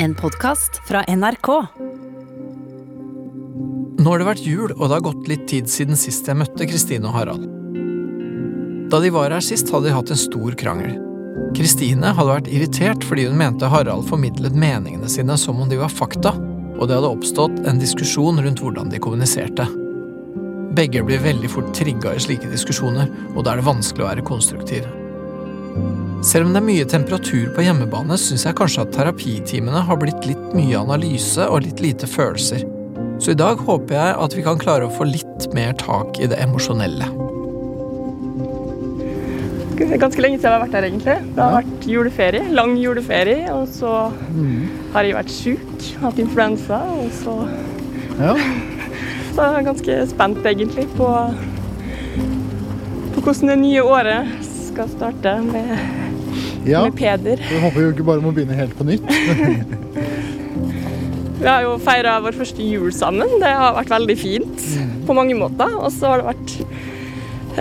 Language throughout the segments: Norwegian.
En podkast fra NRK. Nå har det vært jul, og det har gått litt tid siden sist jeg møtte Kristine og Harald. Da de var her sist, hadde de hatt en stor krangel. Kristine hadde vært irritert fordi hun mente Harald formidlet meningene sine som om de var fakta, og det hadde oppstått en diskusjon rundt hvordan de kommuniserte. Begge blir veldig fort trigga i slike diskusjoner, og da er det vanskelig å være konstruktiv. Selv om det er mye temperatur på hjemmebane, syns jeg kanskje at terapitimene har blitt litt mye analyse og litt lite følelser. Så i dag håper jeg at vi kan klare å få litt mer tak i det emosjonelle. Det ganske lenge siden jeg har vært her, egentlig. Det har vært juleferie, lang juleferie, og så har jeg vært sjuk, hatt influensa, og så Ja. Så jeg er ganske spent, egentlig, på, på hvordan det nye året skal starte med, ja. med Peder. Vi håper jo ikke bare må begynne helt på nytt. Vi har jo feira vår første jul sammen. Det har vært veldig fint på mange måter. Og så har det vært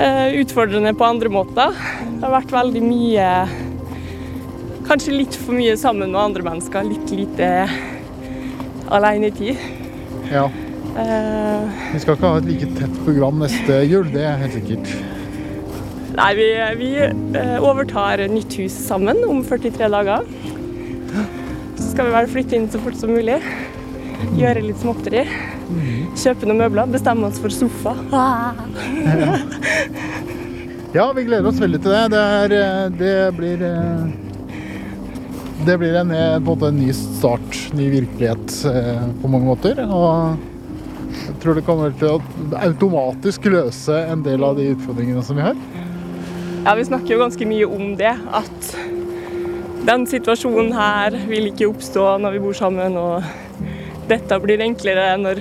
eh, utfordrende på andre måter. Det har vært veldig mye Kanskje litt for mye sammen med andre mennesker. Litt lite alenetid. Ja. Eh, Vi skal ikke ha et like tett program neste jul, det er helt sikkert. Nei, vi, vi eh, overtar nytt hus sammen om 43 dager. Så skal vi vel flytte inn så fort som mulig. Gjøre litt småtteri. Kjøpe noen møbler. Bestemme oss for sofa. Ja, vi gleder oss veldig til det. Det, er, eh, det blir eh, Det blir en, en, ny start, ny virkelighet på mange måter. Og jeg tror det kommer til å automatisk løse en del av de utfordringene som vi har. Ja, vi snakker jo ganske mye om det. At den situasjonen her vil ikke oppstå når vi bor sammen. Og dette blir enklere når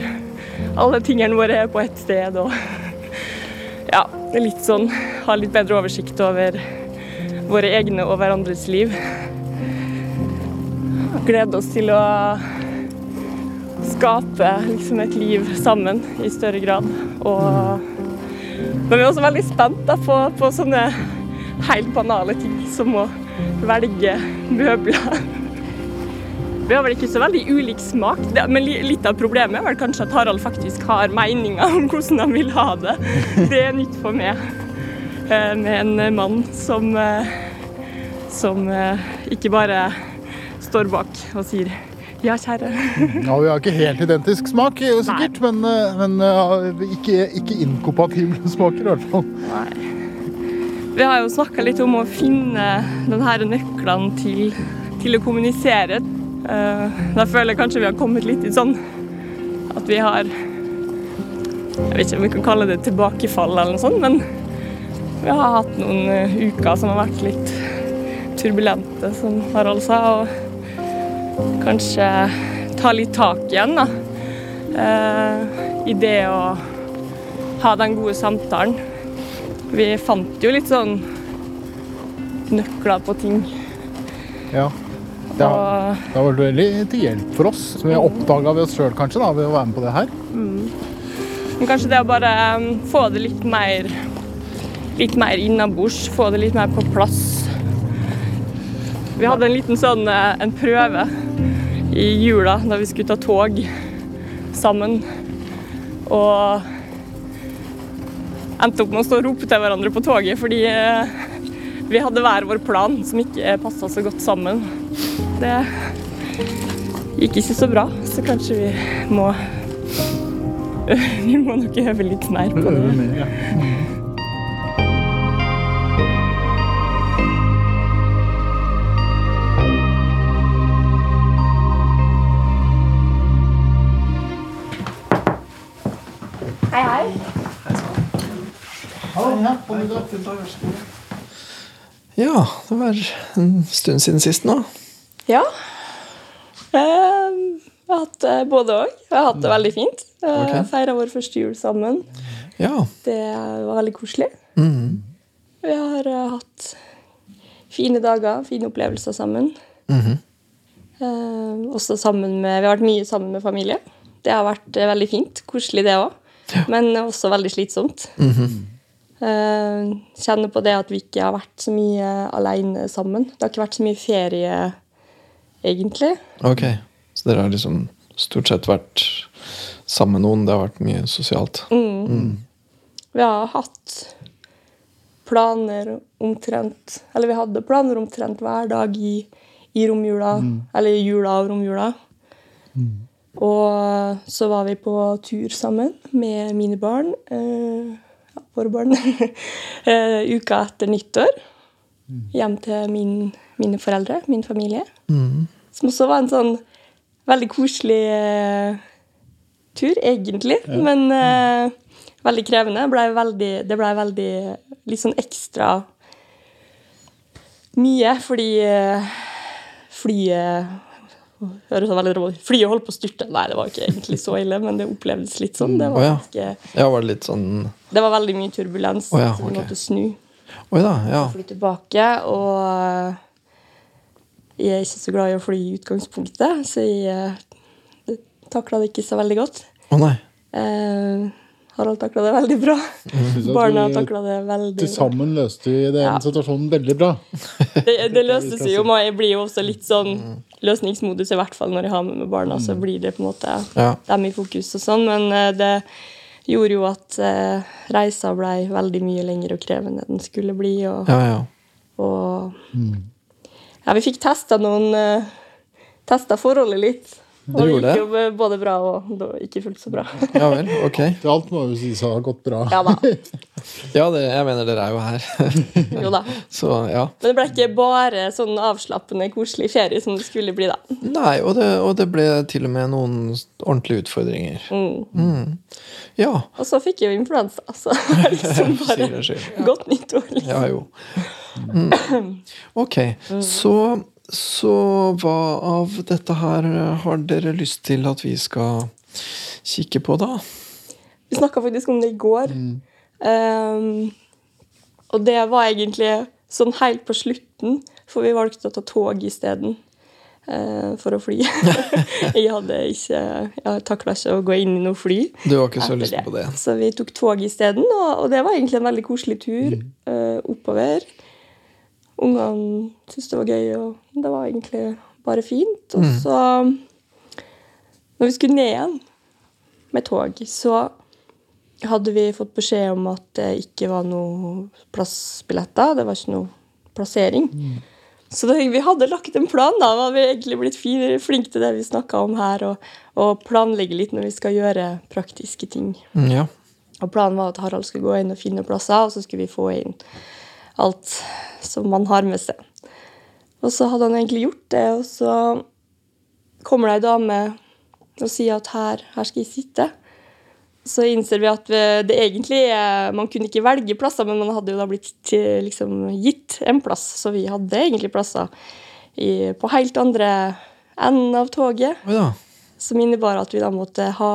alle tingene våre er på ett sted. Og ja, litt sånn ha litt bedre oversikt over våre egne og hverandres liv. Glede oss til å skape liksom et liv sammen i større grad. Og men vi er også veldig spent på, på sånne helt banale ting som å velge møbler. Vi har vel ikke så veldig ulik smak, men litt av problemet er vel kanskje at Harald faktisk har meninger om hvordan han vil ha det. Det er nytt for meg eh, med en mann som, eh, som eh, ikke bare står bak og sier ja, kjære. Ja, Vi har ikke helt identisk smak, sikkert, sikkert, men, men ikke, ikke inkompatible smaker i hvert fall. Nei. Vi har jo snakka litt om å finne denne her nøklene til, til å kommunisere. Eh, da føler jeg kanskje vi har kommet litt i sånn at vi har Jeg vet ikke om vi kan kalle det tilbakefall eller noe sånt, men vi har hatt noen eh, uker som har vært litt turbulente, som Harald sa. Og kanskje ta litt tak igjen, da. Eh, I det å ha den gode samtalen. Vi fant jo litt sånn nøkler på ting. Ja. Det har, det har vært veldig til hjelp for oss, som vi har oppdaga ved oss sjøl kanskje, da, ved å være med på det her. men kanskje det å bare um, få det litt mer litt mer innabords, få det litt mer på plass. Vi hadde en liten sånn eh, en prøve i jula da vi skulle ta tog sammen. Og endte opp med å stå og rope til hverandre på toget fordi eh, vi hadde hver vår plan som ikke passa så godt sammen. Det gikk ikke så bra, så kanskje vi må Vi må nok øve litt mer på det. Ja, det var en stund siden sist nå. Ja. Eh, Jeg har hatt det både òg. Jeg har hatt det veldig fint. Okay. Ok. Feira vår første jul sammen. Ja. Det var veldig koselig. Mhm. Vi har eh, hatt fine dager, fine opplevelser sammen. Mhm. Eh, også sammen med, vi har vært mye sammen med familie. Det har vært eh, veldig fint. Koselig, det òg. Men også veldig slitsomt. Mm Eh, kjenner på det at vi ikke har vært så mye alene sammen. Det har ikke vært så mye ferie egentlig. Ok, så dere har liksom stort sett vært sammen med noen. Det har vært mye sosialt. Mm. Vi har hatt planer omtrent Eller vi hadde planer omtrent hver dag i, i romjula. Eller i jula og romjula. Og så var vi på tur sammen med mine barn. Eh, våre barn. eh, uka etter nyttår. Hjem til min, mine foreldre, min familie. Som også var en sånn veldig koselig uh, tur, egentlig. Men uh, veldig krevende. Ble veldig, det blei veldig litt sånn ekstra mye, fordi uh, flyet Høres så veldig rå. Flyet holdt på å styrte. Nei, det var ikke egentlig så ille, men det opplevdes litt sånn. Det var, ja. ganske, Ja, var det litt sånn det var veldig mye turbulens, oh, ja, så vi måtte snu Oi da, ja. fly tilbake. Og eh, jeg er ikke så glad i å fly i utgangspunktet, så jeg takla det ikke så veldig godt. Å nei. Eh, Harald takla det veldig bra. Barna takla det veldig Til bra. sammen løste vi den Ja. situasjonen veldig bra. Det, det løste seg jo. men Jeg blir jo også litt sånn løsningsmodus, i hvert fall når jeg har med meg barna. Så blir det på en måte Ja. dem i fokus og sånn. Men eh, det gjorde jo at eh, reisa ble veldig mye lengre og krevende enn den skulle bli. Og, Ja, ja. og ja, vi fikk testa noen uh, Testa forholdet litt. Og det gikk jo både bra og da ikke fullt så bra. Ja vel, ok. Til alt må jo sies å ha gått bra. ja da. Ja, det, jeg mener dere er jo her. Jo da. Så ja. Men det ble ikke bare sånn avslappende, koselig ferie som det skulle bli, da. Nei, og det, og det ble til og med noen ordentlige utfordringer. Mm. Ja. Og så fikk jeg jo influensa, så liksom bare godt nyttår. Liksom. Ja, jo. Mm. Ok, så, så hva av dette her har dere lyst til at vi skal kikke på, da? Vi snakka faktisk om det i går. Um, og det var egentlig sånn helt på slutten, for vi valgte å ta tog isteden. Uh, for å fly. jeg hadde ikke Jeg takla ikke å gå inn i noe fly. Du har ikke så lyst på det? Så vi tok tog isteden, og, og det var egentlig en veldig koselig tur eh, oppover. Ungene syntes det var gøy, og det var egentlig bare fint. Og så, når vi skulle ned igjen med tog, så hadde vi fått beskjed om at det ikke var noe plassbilletter. Det var ikke noe plassering. Så da, vi hadde lagt en plan. da, var vi egentlig blitt flinke til det vi snakka om her, og, og planlegge litt når vi skal gjøre praktiske ting. Mm, Ja. Og planen var at Harald skulle gå inn og finne plasser, og så skulle vi få inn alt som man har med seg. Og så hadde han egentlig gjort det, og så kommer det ei dame og sier at her, her skal jeg sitte. Så innser vi at det egentlig Man kunne ikke velge plasser, men man hadde jo da blitt til- liksom, gitt en plass. Så vi hadde egentlig plasser i, på helt andre enden av toget. Da. Som innebar at vi da måtte ha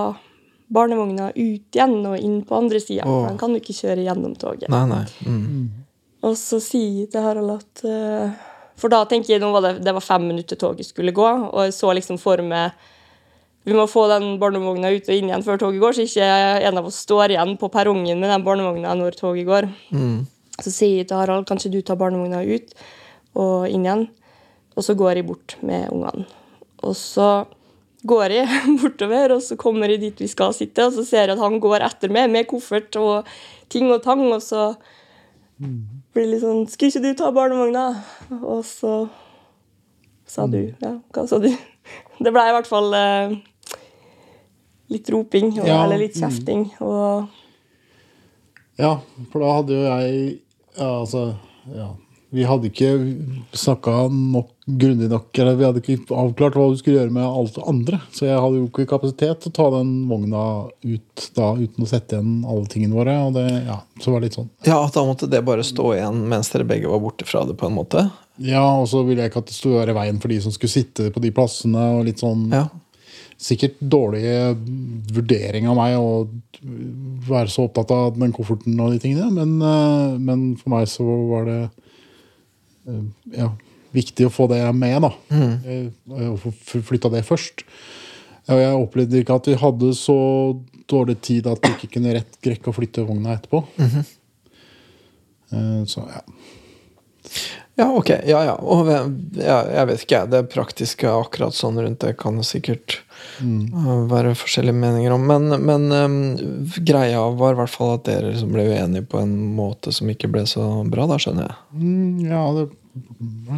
barnevogna ut igjen og inn på andre sida. Man den kan jo ikke kjøre gjennom toget. Nei, nei. Mm. Og så sier jeg til Harald at uh, For da tenker jeg, nå var det, det var fem minutter toget skulle gå, og jeg så liksom for meg Vi må få den barnevogna ut og inn igjen før toget går, så ikke en av oss står igjen på perrongen med den barnevogna når toget går. Mm. Så sier jeg til Harald kanskje du tar barnevogna ut og inn igjen, og så går jeg bort med ungene. Og så går jeg bortover, og så kommer jeg dit vi skal sitte, og så ser jeg at han går etter meg med koffert og ting og tang, og så blir det litt sånn 'Skulle ikke du ta barnevogna?' Og så sa du Ja, hva sa du? Det ble i hvert fall eh, litt roping, og, Ja, eller litt mm. kjefting, og Ja, for da hadde jo jeg ja, altså, ja, Vi hadde ikke snakka nok grundig nok, eller vi hadde ikke avklart hva du skulle gjøre med alt det andre. Så jeg hadde jo ikke kapasitet til å ta den vogna ut da uten å sette igjen alle tingene våre. Og det, ja, så var det litt sånn. Ja, da måtte det bare stå igjen mens dere begge var borte fra det, på en måte? Ja, og så ville jeg ikke at det skulle være i veien for de som skulle sitte på de plassene. og litt sånn Ja. Sikkert dårlig vurdering av meg å være så opptatt av den kofferten og de tingene, men, eh, men for meg så var det eh, ja, viktig å få det med, da. Mm. Og få flytta det først. Og jeg opplevde ikke at vi hadde så dårlig tid at vi ikke kunne rett rekke å flytte vogna etterpå. Eh, Så ja. Ja, ok. Ja, ja. Og ja, jeg vet ikke. Det praktiske akkurat sånn rundt det kan det sikkert mm. være forskjellige meninger om. Men, men um, greia var i hvert fall at dere liksom ble uenige på en måte som ikke ble så bra, da, skjønner jeg. Mm, ja, det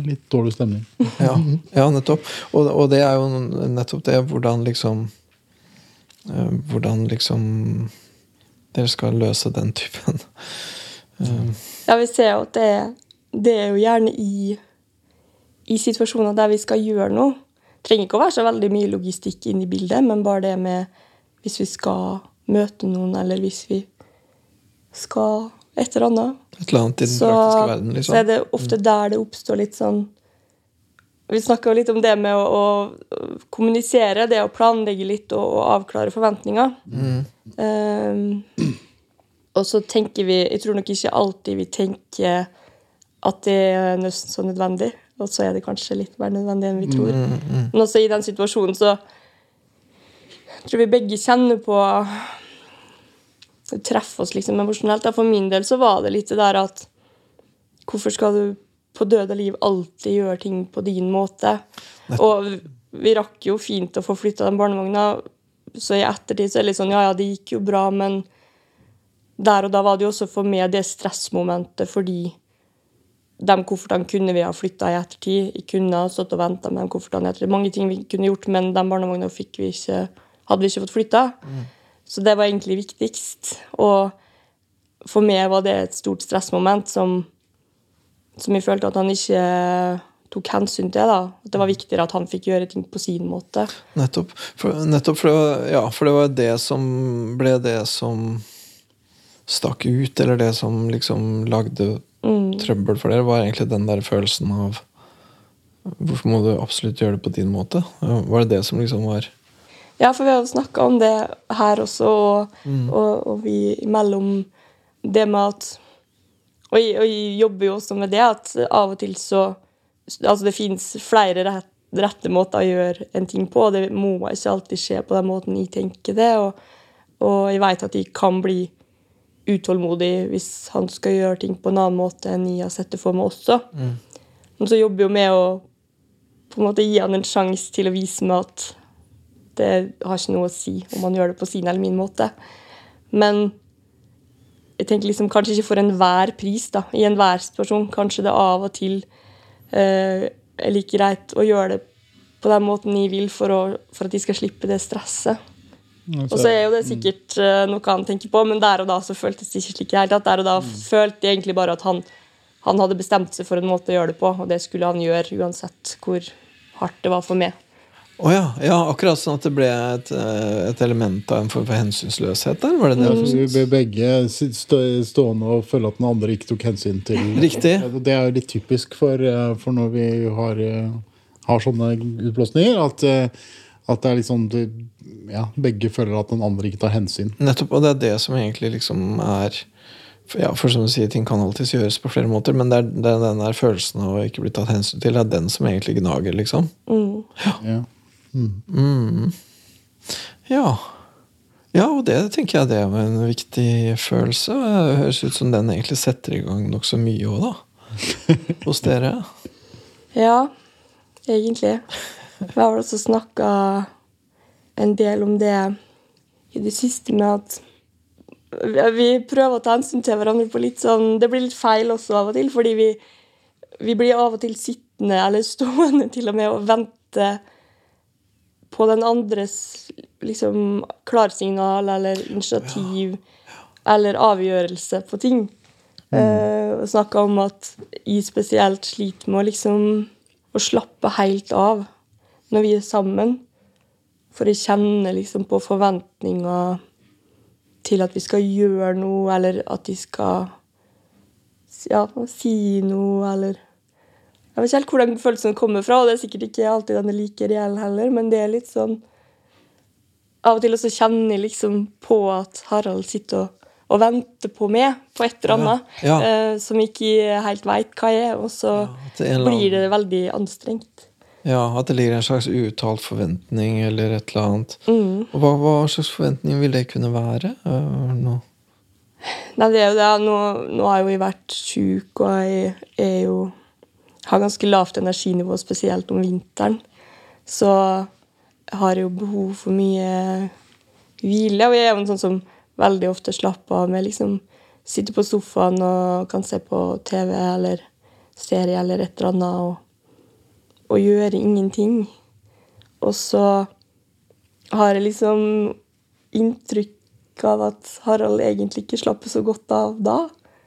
litt dårlig stemning. Ja, ja nettopp. Og, og det er jo nettopp det, hvordan liksom eh, Hvordan liksom dere skal løse den typen eh, Ja, vi ser jo at det, det er jo gjerne i, i situasjoner der vi skal gjøre noe. Det trenger ikke å være så veldig mye logistikk inn i bildet, men bare det med hvis vi skal møte noen, eller hvis vi skal et eller annet. Et eller annet i den så, praktiske verden, så er liksom. det ofte der det oppstår litt sånn Vi snakka litt om det med å, å kommunisere, det å planlegge litt og, og avklare forventninger. Eh, og så tenker vi Jeg tror nok ikke alltid vi tenker at det er nesten så nødvendig. Og så er det kanskje litt mer nødvendig enn vi tror. Men også i den situasjonen så jeg tror vi begge kjenner på Det treffer oss liksom emosjonelt. For min del så var det litt det der at Hvorfor skal du på døde liv alltid gjøre ting på din måte? Og vi rakk jo fint å få flytta den barnevogna, så i ettertid så er det litt sånn Ja, ja, det gikk jo bra, men der og da var det jo også for meg det stressmomentet fordi de koffertene kunne vi ha flytta i ettertid. Jeg kunne ha stått og venta med de koffertene. Mange ting vi kunne gjort, men den barnevogna fikk vi ikke, hadde vi ikke fått flytta. Så det var egentlig viktigst. Og for meg var det et stort stressmoment som, som jeg følte at han ikke tok hensyn til. da. At det var viktigere at han fikk gjøre ting på sin måte. Nettopp. For, nettopp for, det var, ja, for det var det som ble det som stakk ut, eller det som liksom lagde trøbbel for dere, var egentlig den der følelsen av Hvorfor må du absolutt gjøre det på din måte? Var det det som liksom var Ja, for vi har jo snakka om det her også, og, og, og vi imellom det med at og jeg, og jeg jobber jo også med det at av og til så Altså, det fins flere rett, rette måter å gjøre en ting på, og det må ikke alltid skje på den måten jeg tenker det. Og, og jeg veit at jeg kan bli utålmodig hvis han skal gjøre ting på en annen måte enn jeg har sett det for meg også. Men så jobber jeg jo med å på en måte gi han en sjanse til å vise meg at det har ikke noe å si om man gjør det på sin eller min måte. Men jeg tenker liksom kanskje ikke for enhver pris, da, i enhver situasjon. Kanskje det av og til eh, er like greit å gjøre det på den måten jeg vil, for, å, for at de skal slippe det stresset. Og så er jo det sikkert eh, noe han tenker på, men der og da så føltes det ikke slik hele tatt. Der og da følte jeg egentlig bare at han, han hadde bestemt seg for en måte å gjøre det på, og det skulle han gjøre uansett hvor hardt det var for meg. Å ja, ja, akkurat sånn at det ble et, eh, et element av en form for hensynsløshet der? Var det det? mm. vi ble begge stående og føle at den andre ikke tok hensyn til Riktig. Det er jo litt typisk for, eh, for når vi har, eh, har sånne utblåsninger. At, at det er litt sånn ja, begge føler at den andre ikke tar hensyn. Nettopp, og det er det som egentlig liksom er ja, for som du sier, Ting kan alltids gjøres på flere måter, men det er, det er den der følelsen av å ikke bli tatt hensyn til, det er den som egentlig gnager. liksom. Mm. Ja. Ja. ja, og det tenker jeg det er en viktig følelse. Det høres ut som den egentlig setter i gang nokså mye òg, da. Hos dere. Ja, egentlig. Vi har også snakka en del om det i det siste med at vi prøver å ta hensyn til hverandre på litt sånn Det blir litt feil også av og til, fordi vi, vi blir av og til sittende eller stående til og med og vente på den andres liksom klarsignal eller initiativ eller avgjørelse på ting. Eh, og snakka om at jeg spesielt sliter med å liksom å slappe helt av når vi er sammen. For jeg kjenner liksom på forventninger til at vi skal gjøre noe, eller at de skal ja, si noe, eller Jeg vet ikke helt hvor den følelsen kommer fra, og det er sikkert ikke alltid den er like reell heller, men det er litt sånn Av og til også kjenner jeg liksom på at Harald sitter og, og venter på meg på et eller annet Ja, ja. Uh, som jeg ikke helt veit hva jeg er, og så ja, blir det veldig anstrengt. Ja, At det ligger en slags uuttalt forventning eller et eller annet. Mm. Og hva, hva slags forventning vil det kunne være? Uh, nå? Nei, det er jo det. Nå, nå har jo jeg vært sjuk, og jeg er jo har ganske lavt energinivå, spesielt om vinteren, så har jeg jo behov for mye hvile. Og jeg er jo en sånn som veldig ofte slapper av med liksom Sitter på sofaen og kan se på TV eller serie eller et eller annet og, og gjøre ingenting. Og så har jeg liksom inntrykk av at Harald egentlig ikke slapper så godt av da.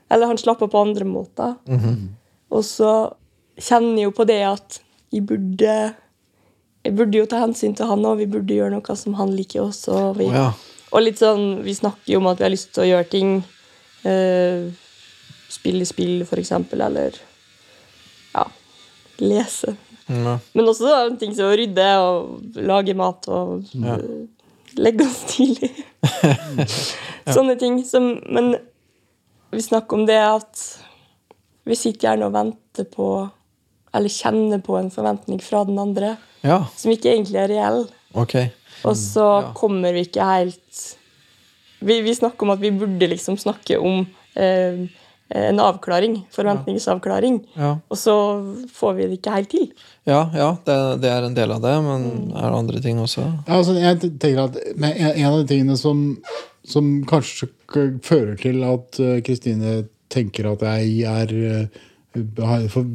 Eller han slapper på andre måter. Og så kjenner jo på det at jeg burde jeg burde jo ta hensyn til han òg. Vi burde gjøre noe som han liker også. Og, vi, oh, ja. og litt sånn, vi snakker jo om at vi har lyst til å gjøre ting. eh, spille spill, for eksempel, eller ja, lese. Ja. Men også ting som å rydde og lage mat og Ja. eh, legge oss tidlig. Sånne ting. Som, men vi snakker om det at vi sitter gjerne og venter på Eller kjenner på en forventning fra den andre ja. som ikke egentlig er reell. Okay. Og så ja. kommer vi ikke helt vi, vi snakker om at vi burde liksom snakke om eh, en avklaring. Forventningsavklaring. Ja, Og så får vi det ikke helt til. ja, ja det, det er en del av det, men er det andre ting også? Ja, altså, jeg tenker at men En en av de tingene som, som kanskje fører til at eh, Kristine tenker at jeg er for-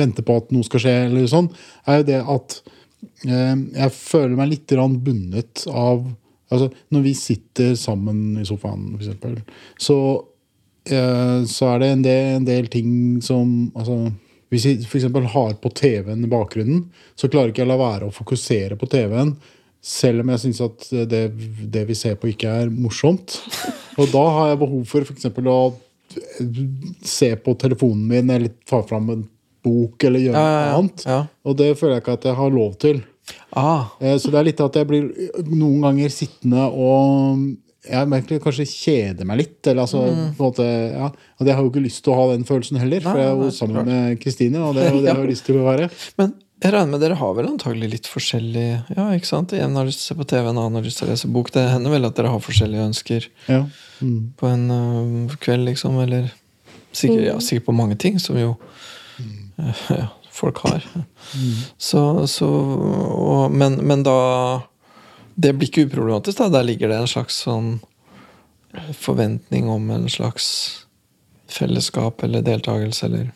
venter på at noe skal skje, eller sånn, er jo det at eh, jeg føler meg litt bundet av altså Når vi sitter sammen i sofaen, for eksempel, så, eh, så er det en del, en del ting som altså, Hvis vi f.eks. har på TV-en i bakgrunnen, så klarer ikke jeg å la være å fokusere på TV-en. Selv om jeg syns at det, det vi ser på, ikke er morsomt. Og da har jeg behov for f.eks. å se på telefonen min eller ta fram en bok eller gjøre noe ja, annet. Ja. Og det føler jeg ikke at jeg har lov til. Ah, Eh, Så det er litt at jeg blir noen ganger sittende og jeg merker kanskje kjeder meg litt. Eller altså, på en måte, ja. Og jeg har jo ikke lyst til å ha den følelsen heller, for jeg er jo sammen med Kristine, og det er jo det jeg har lyst til å være. men jeg regner med dere har vel antagelig litt forskjellig Ja, ikke sant? En har lyst til å se på TV, en annen har lyst til å lese bok. Det hender vel at dere har forskjellige ønsker Ja. Mm. på en uh, kveld, liksom? Eller sikkert, ja, sikkert på mange ting, som jo ja, folk har. Så, så og, men, men da Det blir ikke uproblematisk, da. Der ligger det en slags sånn forventning om en slags fellesskap eller deltakelse, eller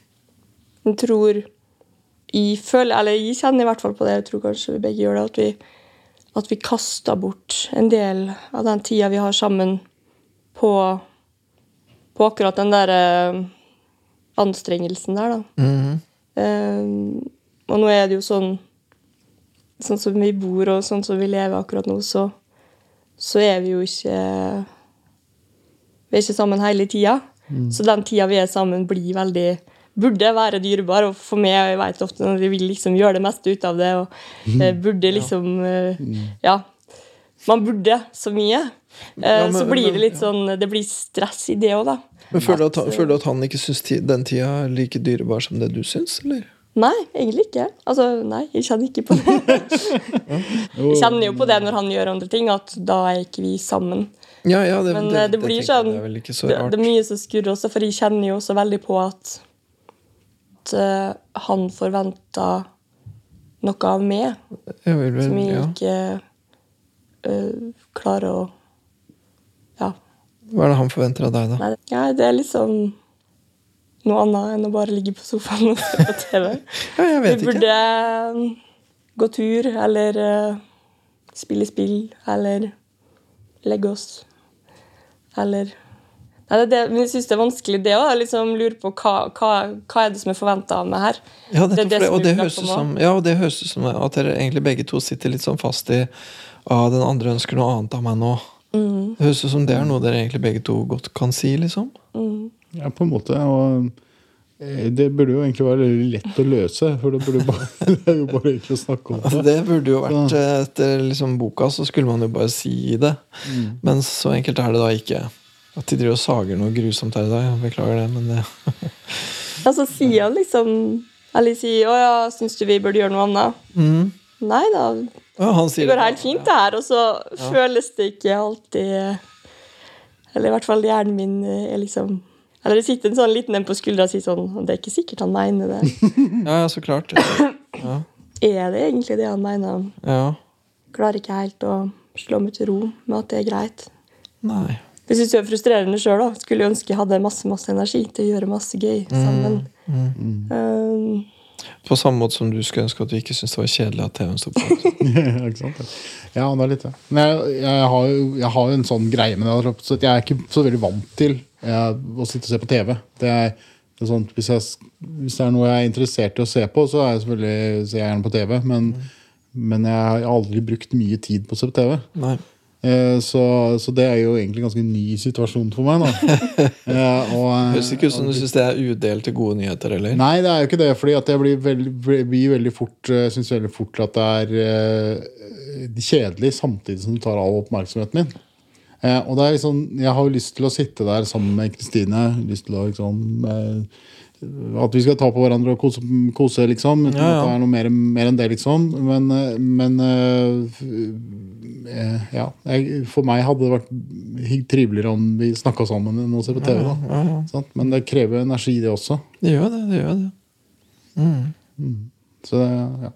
Jeg tror jeg føler, eller jeg kjenner i hvert fall på det, jeg tror kanskje vi begge gjør det, at vi, at vi kaster bort en del av den tida vi har sammen på, på akkurat den der eh, anstrengelsen der, da. Mhm. Eh, og nå er det jo sånn Sånn som vi bor og sånn som vi lever akkurat nå, så, så er vi jo ikke Vi er ikke sammen hele tida. Så den tida vi er sammen, blir veldig Burde være dyrebar. Og for meg, jeg vet ofte når de vil liksom gjøre det meste ut av det, og eh, burde liksom eh, Ja. Man burde så mye. Eh, så blir det litt sånn Det blir stress i det òg, da. Men føler du at, eh, føler du at han ikke syns den tida er like dyrebar som det du syns, eller? Nei, egentlig ikke. Altså, nei, jeg kjenner ikke på det. jeg kjenner jo på det når han gjør andre ting, at da er ikke vi sammen. Ja, ja, det, Men det, det, det blir sånn det er mye som skurrer også, for jeg kjenner jo også veldig på at, at eh, han forventa noe av meg vel, som jeg ikke uh, klarer å Ja. Hva er det han forventer av deg, da? Nei, ja, det er liksom noe annet enn å bare ligge på sofaen og se på TV. Ja, jeg vet ikke. burde ikke. gå tur, eller uh, spille spill, eller legge oss. Eller Nei, det, men jeg syns det er vanskelig det å liksom lure på hva, hva, hva er det som er forventa av meg her. Ja, det det det, og det høres ut som, ja, og det høres ut som at dere egentlig begge to sitter litt sånn fast i ah, den andre ønsker noe annet av meg nå. Mm, Det høres ut som det er noe dere egentlig begge to godt kan si, liksom. mm. Ja, på en måte. Og eh, det burde jo egentlig være lett å løse, for det, burde jo bare, det er jo bare egentlig å snakke om Altså, det. det burde jo vært eh, Etter liksom boka så skulle man jo bare si det. Mm. Men så enkelt er det da ikke. At de driver og sager noe grusomt her i dag. Beklager det, men det Ja, så sier han liksom Eller sier 'Å ja, syns du vi burde gjøre noe annet?' mm. Nei da, ja, Han det går helt fint, det her. Og så føles det ikke alltid Eller i hvert fall hjernen min er liksom Eller det sitter en sånn liten en på skuldra og sier sånn Det er ikke sikkert han mener det. Ja, ja, så klart. Ja. Er det egentlig det han mener? ja. Klarer ikke helt å slå meg til ro med at det er greit. Nei. Det syns jeg er frustrerende sjøl. Skulle ønske jeg hadde masse masse energi til å gjøre masse gøy sammen. Um, På samme måte som du skulle ønske at du ikke syntes det var kjedelig at TV-en sto på. Ja, ikke sant? Ja, det er litt det. Men jeg, jeg, har jo, jeg har jo en sånn greie med det. Så jeg er ikke så veldig vant til jeg, å sitte og se på TV. Det er, det er sånn, hvis, jeg, hvis det er noe jeg er interessert i å se på, så er jeg selvfølgelig, ser jeg gjerne på TV. Men, men jeg har aldri brukt mye tid på å se på TV. Nei. Eh, så, så det er jo egentlig en ganske ny situasjon for meg. Da. Eh, og, Høres ikke ut som du syns det er udelt gode nyheter heller. Nei, det er jo ikke det. fordi at jeg blir veldig, blir veldig fort syns veldig fort at det er eh, kjedelig samtidig som det tar all oppmerksomheten min. Eh, og det er liksom, Jeg har jo lyst til å sitte der sammen med Kristine. lyst til å liksom eh, At vi skal ta på hverandre og kose, kose liksom. Uten Ja, ja. at det er noe mer, mer enn det, liksom. Men, eh, men eh, eh, ja. Jeg, for meg hadde det vært triveligere om vi snakka sammen enn å se på TV. da. Ja, ja. sånn? Men det krever energi, det også. Det gjør det. det gjør det. Så det, ja.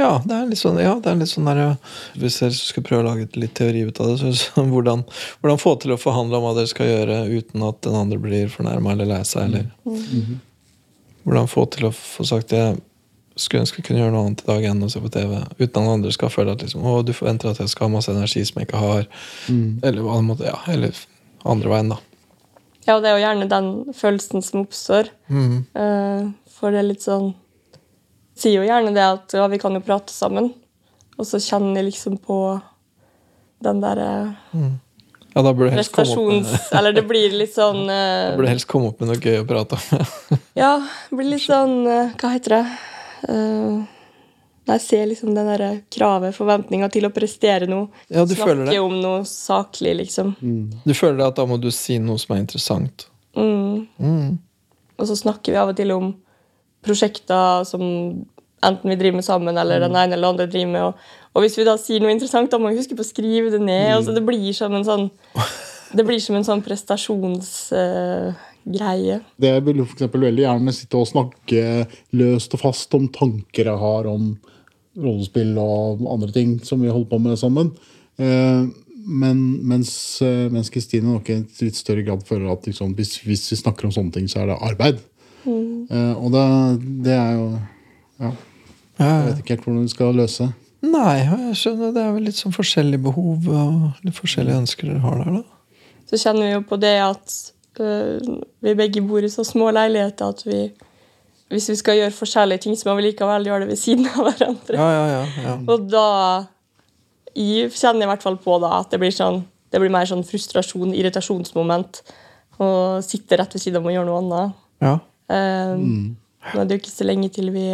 Ja, det er litt sånn, ja, det er litt sånn der. Hvis dere skal prøve å lage litt teori ut av det, så hvordan, hvordan få til å forhandle om hva dere skal gjøre uten at den andre blir fornærma eller lei seg, eller Hvordan få til å få sagt jeg skulle ønske jeg kunne gjøre noe annet i dag enn å se på TV, uten at andre skal føle at liksom, å, du forventer at jeg skal ha masse energi som jeg ikke har, eller hva det måtte, ja, eller andre veien, da. ja, og det er jo gjerne den følelsen som oppstår. Mm. Eh, for det er litt sånn Sier jo gjerne det at ja, vi kan jo prate sammen. Og så kjenner jeg liksom på den derre Ja, da burde det helst komme opp med. Eller det blir litt sånn uh, da burde helst komme opp med noe gøy å prate om. Ja, det blir litt sånn uh, Hva heter det? Eh, jeg ser liksom den derre kravet, forventninga til å prestere noe. Ja. Snakke om noe saklig, liksom. Du føler at da må du si noe som er interessant. Mm. Mm. Og så snakker vi av og til om prosjekter som enten vi driver med sammen, eller den ene eller andre driver med. Og, og hvis vi da sier noe interessant, da må vi huske på å skrive det ned. Altså, det blir som en sånn det blir som en sånn prestasjonsgreie. Det vil jo eksempel veldig gjerne sitte og snakke løst og fast om tanker jeg har om rollespill og andre ting som vi holder på med sammen. Eh, Men mens, eh, mens Kristine nok i litt større grad føler at liksom, hvis, hvis vi snakker om sånne ting, så er det arbeid. Mm. Og det, det er jo ja, Ja, Jeg vet ikke helt hvordan vi skal løse. Nei, jeg skjønner. Det er vel litt sånn forskjellige behov og litt forskjellige ønsker dere har der, da. Så kjenner vi jo på det at øh, vi begge bor i så små leiligheter at vi hvis vi skal gjøre forskjellige ting, så må vi likevel gjøre det ved siden av hverandre. Ja, ja, ja. ja. Og da jeg kjenner jeg i hvert fall på da, at det blir, sånn, det blir mer sånn frustrasjon, irritasjonsmoment. Å sitte rett ved siden av og gjøre noe annet. ja. Eh, Nå er det jo ikke så lenge til vi,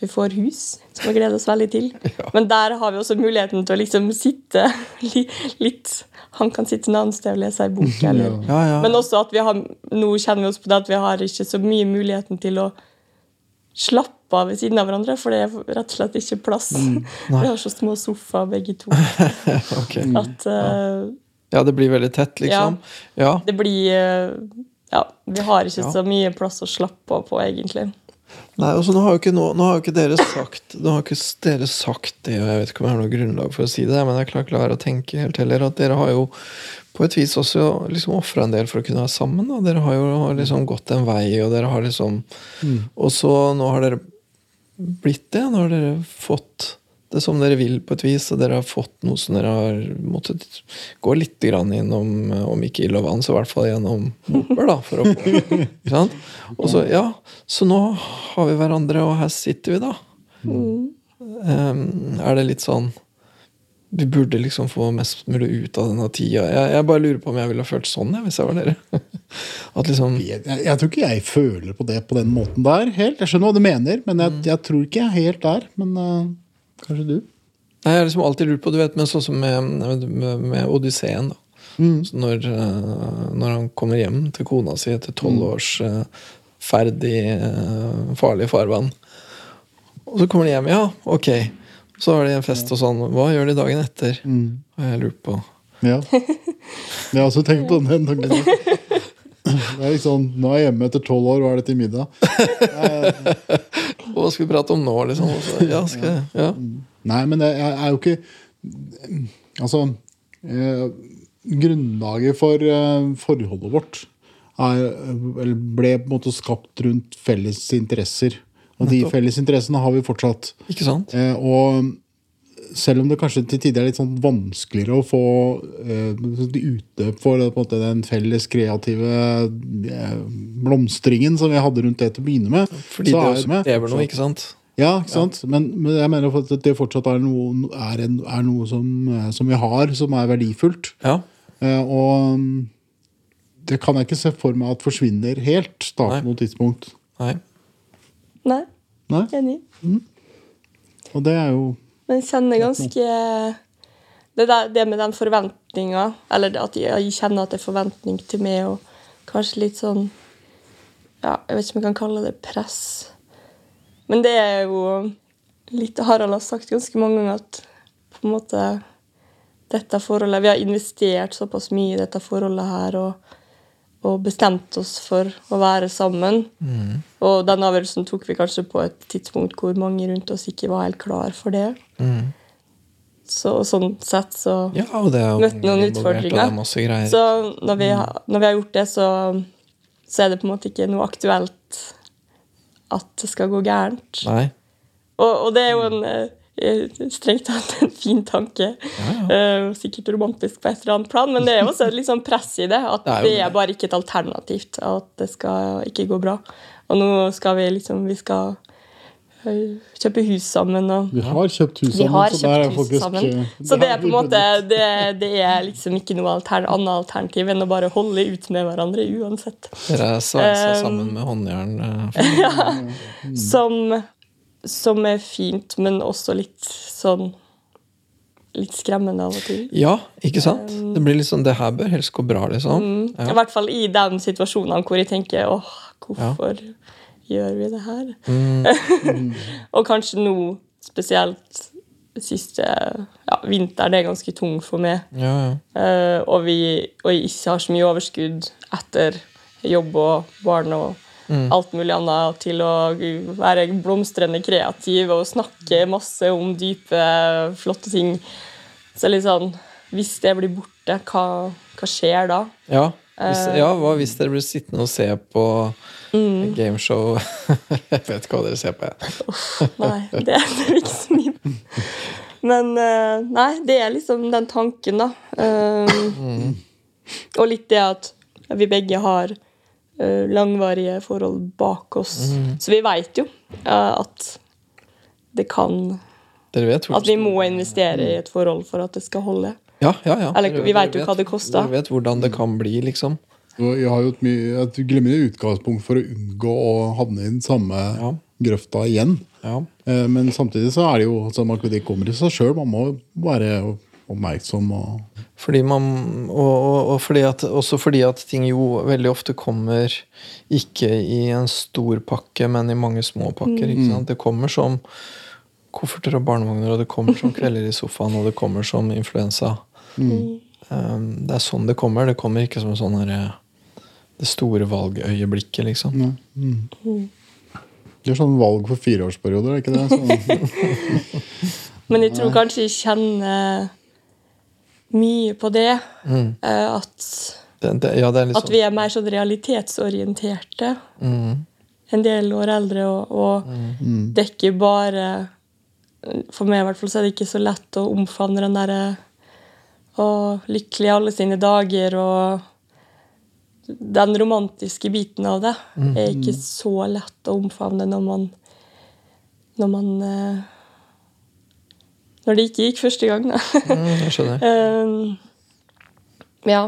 vi får hus, som vi gleder oss veldig til. Men der har vi også muligheten til å liksom sitte li, litt Han kan sitte et annet sted og lese ei bok. Eller. ja, ja. Men også at vi har, nå kjenner vi oss på det at vi har ikke så mye muligheten til å slappe av ved siden av hverandre, for det er rett og slett ikke plass. vi har så små sofaer begge to okay. at uh, Ja, det blir veldig tett, liksom. Ja. det blir uh, Ja, vi har ikke så mye plass å slappe av på, egentlig. Nei, altså Nå har jo ikke, nå, nå har jo ikke dere sagt Nå har ikke dere sagt det, og jeg vet ikke om jeg har noe grunnlag for å si det, men jeg klarer ikke å tenke helt heller at dere har jo på et vis også liksom ofra en del for å kunne være sammen. Da. Dere har jo liksom gått en vei, og dere har liksom Og så nå har dere blitt det. Nå har dere fått det som dere vil, på et vis, og dere har fått noe som dere har måttet gå litt grann innom, om ikke ild og vann, så i hvert fall gjennom boper. da. For å få, ikke sant? Og så, ja, så nå har vi hverandre, og her sitter vi, da. Ehm, er det litt sånn Vi burde liksom få mest mulig ut av denne tida. Jeg, jeg bare lurer på om jeg ville ha følt sånn jeg, hvis jeg var dere. At liksom Jeg, jeg, jeg tror ikke jeg føler på det på den måten der helt. Jeg skjønner hva du mener, men jeg, jeg tror ikke jeg er helt der. Men eh, kanskje du? Nei, jeg har liksom alltid lurt på, du vet, men sånn som med, med, med Odysseen, da. Så når, eh, når han kommer hjem til kona si etter tolv års eh, ferd i eh, farlig farvann. Og så kommer de hjem, ja, ok. Så har de en fest og sånn. Hva gjør de dagen etter? Har jeg lurt på. Ja. Jeg har også tenkt på den. Det er liksom, Nå er jeg hjemme etter tolv år, hva er det til middag? Hva skal vi prate om nå, liksom? Ja, skal ja. Nei, men det er er jo ikke Altså eh, Grunnlaget for eh, forholdet vårt er, eller ble på en måte skapt rundt felles interesser. Og de felles interessene har vi fortsatt. Ikke sant? Eh, og selv om det kanskje til tider er litt sånn vanskeligere å få eh, utløp for på en måte, den felles kreative eh, blomstringen som vi hadde rundt det til å begynne med Fordi så det er- også krever noe, ikke sant? ja, ikke sant? Men, men jeg mener at det fortsatt er noe, er en, er noe som, eh, som vi har, som er verdifullt. Ja. Eh, og mm, det kan jeg ikke se for meg at forsvinner helt da, på noe tidspunkt. Nei. Nei, Nei? enig. Og det er jo Men jeg kjenner ganske Det, der, det med den forventninga, eller at jeg, kjenner at det er forventning til meg, og kanskje litt sånn ja, Jeg vet ikke om jeg kan kalle det press. Men det er jo litt Harald har sagt ganske mange ganger at på en måte dette forholdet Vi har investert såpass mye i dette forholdet her og, og bestemte oss for å være sammen. Og den avgjørelsen tok vi kanskje på et tidspunkt hvor mange rundt oss ikke var helt klar for det. Mm. Så sånn sett så Ja, Møtte noen utfordringer. er. Så når vi, har, når vi har gjort det, så, så er det på en måte ikke noe aktuelt at det skal gå gærent. Og, og det er jo en eh, strengt tatt en fin tanke. Eh, sikkert romantisk på et eller annet plan, men det er også litt sånn press i det. At Det er er, bare ikke et alternativt. At det skal ikke gå bra. Og nå skal vi liksom Vi skal eh, kjøpe hus sammen og Vi har kjøpt hus vi sammen. har så er kjøpt hus faktisk, sammen. eh, Så det er på en måte Det, det er liksom ikke noe altern, annet alternativ enn å bare holde ut med hverandre uansett. Dere er sveisa Um, sammen med håndjern. ja, Som, som er fint, men også litt sånn Litt skremmende av og til. Ja, ikke sant? Det blir litt sånn Det her bør helst gå bra, liksom. I hvert fall i de situasjonene hvor jeg tenker åh, hvorfor gjør vi det her? Mm. og kanskje nå spesielt siste ja, vinter, det er ganske tung for meg. Ja, ja. Eh, og, vi, og jeg ikke har så mye overskudd etter jobb og barn og alt mulig annet til å være blomstrende kreativ og snakke masse om dype, flotte ting. Så sånn Hvis det blir borte, hva, hva skjer da? Ja, hvis, Eh. ja, hva hvis dere blir sittende og se på Mm. gameshow Jeg vet ikke hva dere ser på. jeg. Nei, det er ikke så mye. Men eh, nei, det er liksom den tanken, da. Eh, Og litt det at vi begge har langvarige forhold bak oss. Så vi veit jo eh, at det kan Dere vet At vi må investere i et forhold for at det skal holde. Ja, ja, ja. Eller, vi vet jo hva det koster. Dere vet hvordan det kan bli, liksom. Jeg har jo et mye et glimrende utgangspunkt for å unngå å havne i den samme Ja. grøfta igjen. Ja. Eh, Men samtidig så er det jo altså, man, kommer i seg sjøl. Man må være oppmerksom og Fordi man, og, og, og fordi at, også fordi at ting jo veldig ofte kommer ikke i en stor pakke, men i mange små pakker. Ikke sant? Det kommer som kofferter og barnevogner, og det kommer som kvelder i sofaen, og det kommer som influensa. Um, det er sånn det kommer. Det kommer ikke som sånn Det store valgøyeblikket, liksom. ja. mm. Det er sånn valg for fireårsperioder, er ikke det? Så, Men jeg tror kanskje jeg kjenner mye på det. eh, At Det, det, ja, det er litt At vi er mer sånn realitetsorienterte. En del år eldre, og, og det er ikke bare For meg i hvert fall så er det ikke så lett å omfavne den derre og lykkelig i alle sine dager og den romantiske biten av det er ikke så lett å omfavne når man Når man eh, Når det ikke gikk første gang, da. mm, Jeg skjønner. um, ja.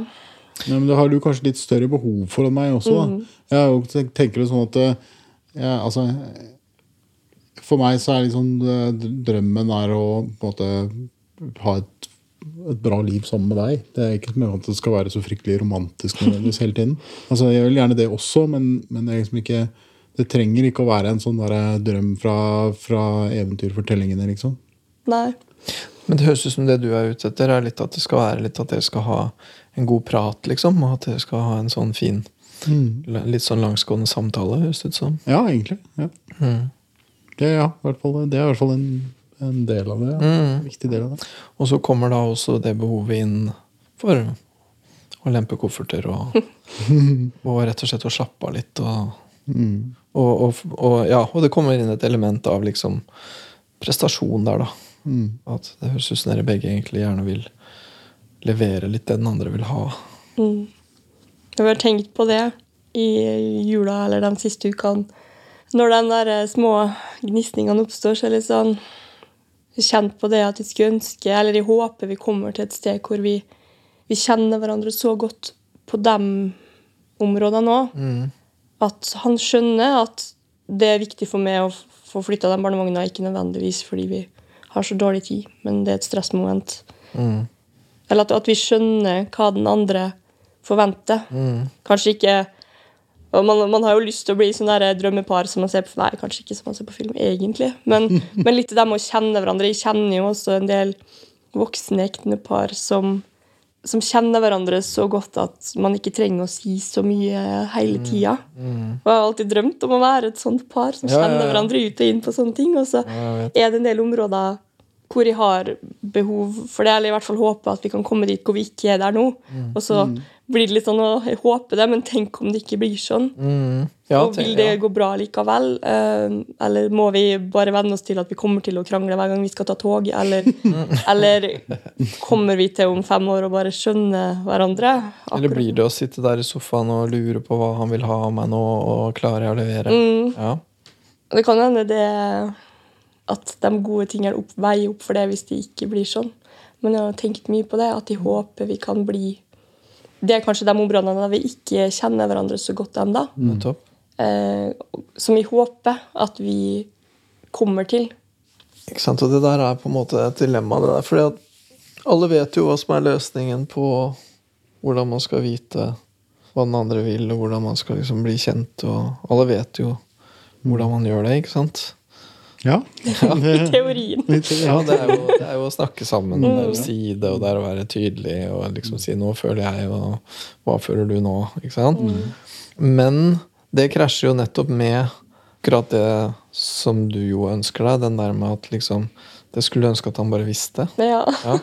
Ja, men det har du kanskje litt større behov for enn meg også. Da. Jeg tenker jo det sånn at eh, ja, altså, For meg så er liksom eh, drømmen er å på en måte ha et, et bra liv sammen med deg. Det er ikke med at det skal være så fryktelig romantisk nødvendigvis hele tiden. Altså, jeg vil gjerne det også, men, men det, er liksom ikke, det trenger ikke å være en sånn drøm fra, fra eventyrfortellingene, liksom. Nei. Men det høres ut som det du er ute etter, er litt at det skal være litt at dere skal ha en god prat, liksom. Og at dere skal ha en sånn fin Mm. Litt sånn langsgående samtale, høres det ut som. Ja, egentlig. Ja. Mm. Det, ja, fall, det er i hvert fall en, en del av det. Ja. Mm. En viktig del av det. Og så kommer da også det behovet inn for å lempe kofferter og, og rett og slett å slappe av litt. Og, Mm. og, og, og, ja, og det kommer inn et element av liksom prestasjon der, da. Mm. At det høres ut som dere begge egentlig gjerne vil levere litt det den andre vil ha. Mm. Jeg har tenkt på det i jula eller de siste ukene. Når de der eh, små gnisningene oppstår, så er det litt sånn Kjent på det at vi skulle ønske, eller jeg håper vi kommer til et sted hvor vi, vi kjenner hverandre så godt på de områdene òg, Mm. at han skjønner at det er viktig for meg å få flytta den barnevogna, ikke nødvendigvis fordi vi har så dårlig tid, men det er et stressmoment. Mm. Eller at, at vi skjønner hva den andre forventer. Mm. Kanskje ikke og man, man har jo lyst til å bli sånn der drømmepar som man ser på Nei, kanskje ikke som man ser på film, egentlig. Men, men litt det med å kjenne hverandre. Jeg kjenner jo også en del voksne ektepar som, som kjenner hverandre så godt at man ikke trenger å si så mye hele tida. Og jeg har alltid drømt om å være et sånt par som Mm. Ja, ja, kjenner ja. hverandre ut og inn på sånne ting. Og så Ja, er det en del områder hvor jeg har behov for det, eller i hvert fall håper at vi kan komme dit hvor vi ikke er der nå. Mm. Og så blir det litt sånn å håpe det, men tenk om det ikke blir sånn. Mm. Ja, og vil det ja. gå bra likevel? Eh, eller må vi bare venne oss til at vi kommer til å krangle hver gang vi skal ta tog? Eller, eller kommer vi til om fem år å bare skjønne hverandre? Eller blir det å sitte der i sofaen og lure på hva han vil ha av meg nå, og klarer jeg å levere? Mm. Ja. Det kan hende det at de gode tingene opp, veier opp for det hvis det ikke blir sånn. Men jeg har tenkt mye på det, at jeg håper vi kan bli Det er kanskje de områdene der vi ikke kjenner hverandre så godt ennå. Mm. Eh, som jeg håper at vi kommer til. Ikke sant? Og det der er på en måte et dilemma. det der, fordi at alle vet jo hva som er løsningen på hvordan man skal vite hva den andre vil, og hvordan man skal liksom bli kjent. og Alle vet jo hvordan man gjør det, ikke sant? Ja. I teorien. Ja, det er, jo, det er jo å snakke sammen, det er å si det, og det er å være tydelig og liksom si 'nå føler jeg', og 'hva føler du nå'? ikke sant? Men det krasjer jo nettopp med akkurat det som du jo ønsker deg, den der med at liksom Det skulle du ønske at han bare visste. Ja. Ja.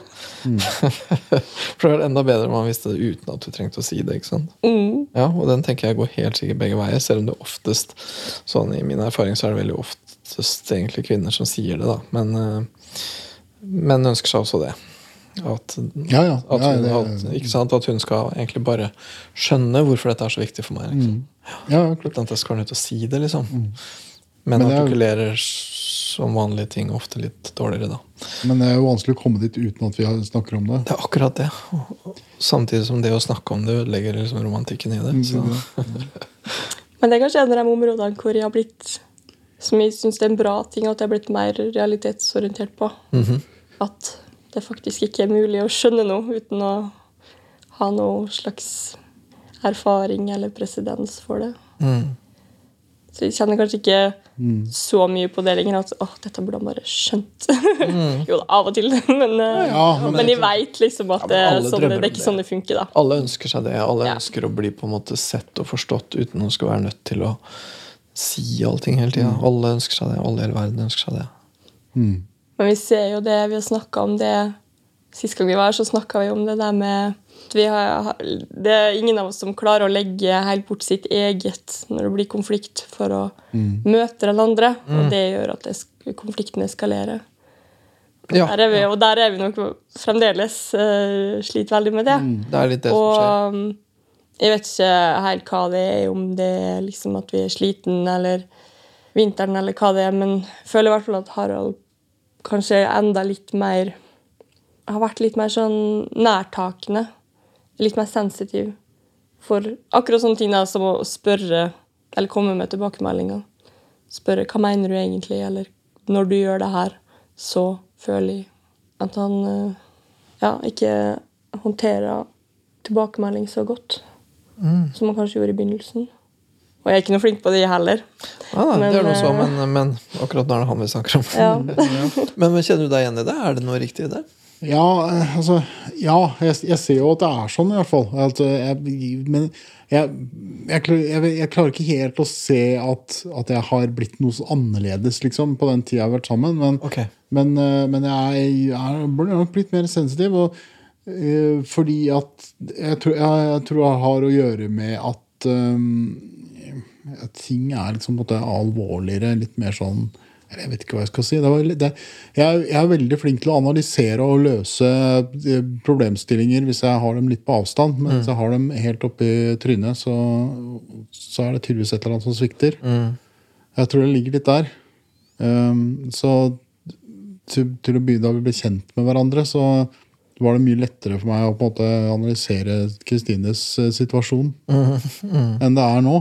For det er enda bedre om han visste det uten at du trengte å si det. ikke sant? Mm. Ja, Og den tenker jeg går helt sikkert begge veier, selv om det oftest sånn i min erfaring så er det veldig oftest egentlig kvinner som sier det, da. Men eh, menn ønsker seg også det. At, Ja, ja. at, Ja, hun, det- at, ikke sant? at hun skal egentlig bare skjønne hvorfor dette er så viktig for meg. Liksom. ja, klart. At jeg skal være nødt til å si det, liksom. Men, Men er artikulerer som vanlige ting ofte litt dårligere, da. Men det er jo vanskelig å komme dit uten at vi snakker om det. Det er akkurat det. Samtidig som det å snakke om det ødelegger liksom romantikken i det. Så. Men det er kanskje en av de områdene hvor jeg har blitt Som jeg syns er en bra ting, at jeg har blitt mer realitetsorientert på. Mhm. At det faktisk ikke er mulig å skjønne noe uten å ha noe slags erfaring eller presedens for det. Mm. Så jeg kjenner kanskje ikke så mye på det lenger. At åh, dette burde han bare skjønt. jo, av og til. Men, ja, Ja, men- men jeg veit liksom at Ja, det, er sånn, det, det er ikke sånn det funker, da. Alle ønsker seg det. Alle Ja. ønsker å bli på en måte sett og forstått uten å skulle være nødt til å si allting hele tida. Alle ønsker seg det. Alle i hele verden ønsker seg det. Mm. Men vi ser jo det, vi har snakka om det Sist gang vi var her, så snakka vi om det der med har, Det er ingen av oss som klarer å legge helt bort sitt eget når det blir konflikt, for å møte den andre. Og det gjør at konflikten eskalerer. Ja, Der er vi, og der er vi nok fremdeles uh, sliter veldig med det. det er litt det som skjer. Jeg vet ikke helt hva det er, om det er liksom at vi er sliten eller vinteren, eller hva det er, men jeg føler i hvert fall at Harald kanskje enda litt mer Har vært litt mer sånn nærtakende. Litt mer sensitiv for akkurat sånne ting som å spørre eller komme med tilbakemeldinger. Spørre hva mener du egentlig, eller når du gjør det her, så føler jeg at han eh, ja, ikke håndterer tilbakemelding så godt som man kanskje gjorde i begynnelsen. Og jeg er ikke noe flink på det heller. Ah, men, det er noe så, eh, men, men akkurat nå er det han vi snakker om. Ja. Men, men kjenner du deg igjen i det? Er det noe riktig i det? Ja, eh, altså Ja, jeg, jeg ser jo at det er sånn, i hvert fall. Altså, jeg, men jeg, jeg, jeg, jeg klarer ikke helt å se at, at jeg har blitt noe så annerledes, liksom, på den tida jeg har vært sammen. Men, okay. men, men jeg, jeg burde nok blitt mer sensitiv. Og, fordi at jeg tror, jeg, jeg tror jeg har å gjøre med at um, at ting er liksom måte alvorligere, litt mer sånn jeg vet ikke hva jeg skal si. Det var, det, jeg, jeg er veldig flink til å analysere og løse eh, problemstillinger hvis jeg har dem litt på avstand. Men hvis jeg har dem helt oppi trynet, så, så er det tydeligvis et eller annet som svikter. Jeg tror det ligger litt der. Um, så til, til å begynne da vi ble kjent med hverandre, så var det mye lettere for meg å på en måte analysere Kristines eh, situasjon enn det er nå.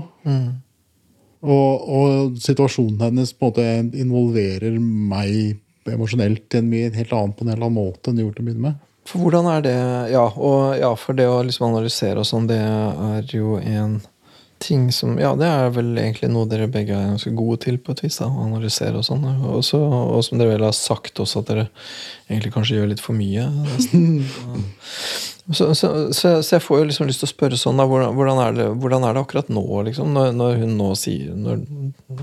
Og, og situasjonen hennes på en måte involverer meg emosjonelt i en mye helt annen, på en helt annen måte enn det gjorde til å begynne med. For hvordan er det Ja, og ja, for det å liksom analysere og sånn, det er jo en ting som Ja, det er vel egentlig noe dere begge er ganske gode til, på et vis. da, analysere og sånn. Og, som dere vel har sagt også, at dere egentlig kanskje gjør litt for mye. Så, så, så, så jeg får jo liksom lyst til å spørre sånn, da, hvordan, hvordan, er det, hvordan er det akkurat nå, liksom? Når, når hun nå sier når,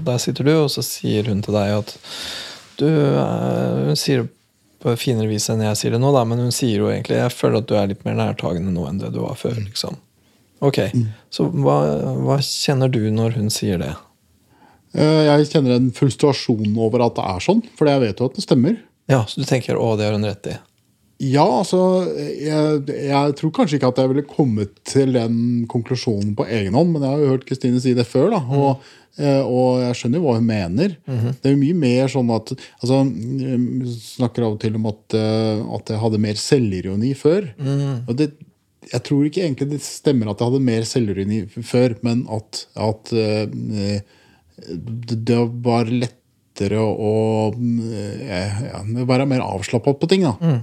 Der sitter du, og så sier hun til deg at du eh, Hun sier det på finere vis enn jeg sier det nå, da, men hun sier jo egentlig Jeg føler at du er litt mer nærtagende nå enn det du var før. liksom. Ok, Så hva, hva kjenner du når hun sier det? Eh, Jeg kjenner en frustrasjon over at det er sånn, for jeg vet jo at det stemmer. Ja, Så du tenker 'å, det har hun rett i'? Ja, altså jeg, jeg tror kanskje ikke at jeg ville kommet til den konklusjonen på egen hånd, men jeg har jo hørt Kristine si det før, da. Og, eh, og jeg skjønner jo hva hun mener. Det er jo mye mer sånn at altså, jeg Snakker av og til om at, eh, at jeg hadde mer selvironi før. Og det, jeg tror ikke egentlig det stemmer at jeg hadde mer selvironi før, men at, at eh, det, var lettere å eh, ja, være mer avslappa på ting. da.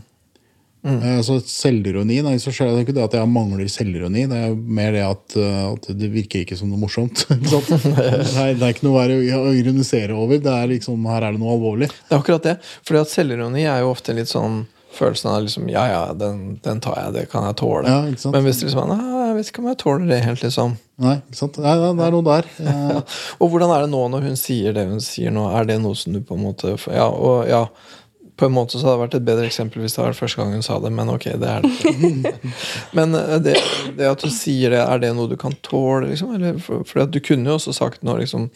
Eh, Så selvironi nei, så skjer det ikke det at jeg mangler selvironi. Det er mer det at, eh, at det virker ikke som noe morsomt. det, er, det er ikke noe å ironisere over. Det er liksom, her er det noe alvorlig. Det er akkurat det. For selvironi er jo ofte litt sånn følelsen av liksom Ja, ja, den, den tar jeg, det kan jeg tåle. Ja? Men hvis det liksom Nei, jeg vet ikke om jeg tåler det helt, liksom. Nei, ikke sant? Nei, det er noe der. Og hvordan er det nå når hun sier det hun sier nå? Er det noe som du på en måte Ja, og ja på en måte så hadde det vært et bedre eksempel hvis det var første gang hun sa det, men ok, det er det. Men eh, det, det at du sier det, er det noe du kan tåle, liksom? Eller, for, for du kunne jo også sagt noe liksom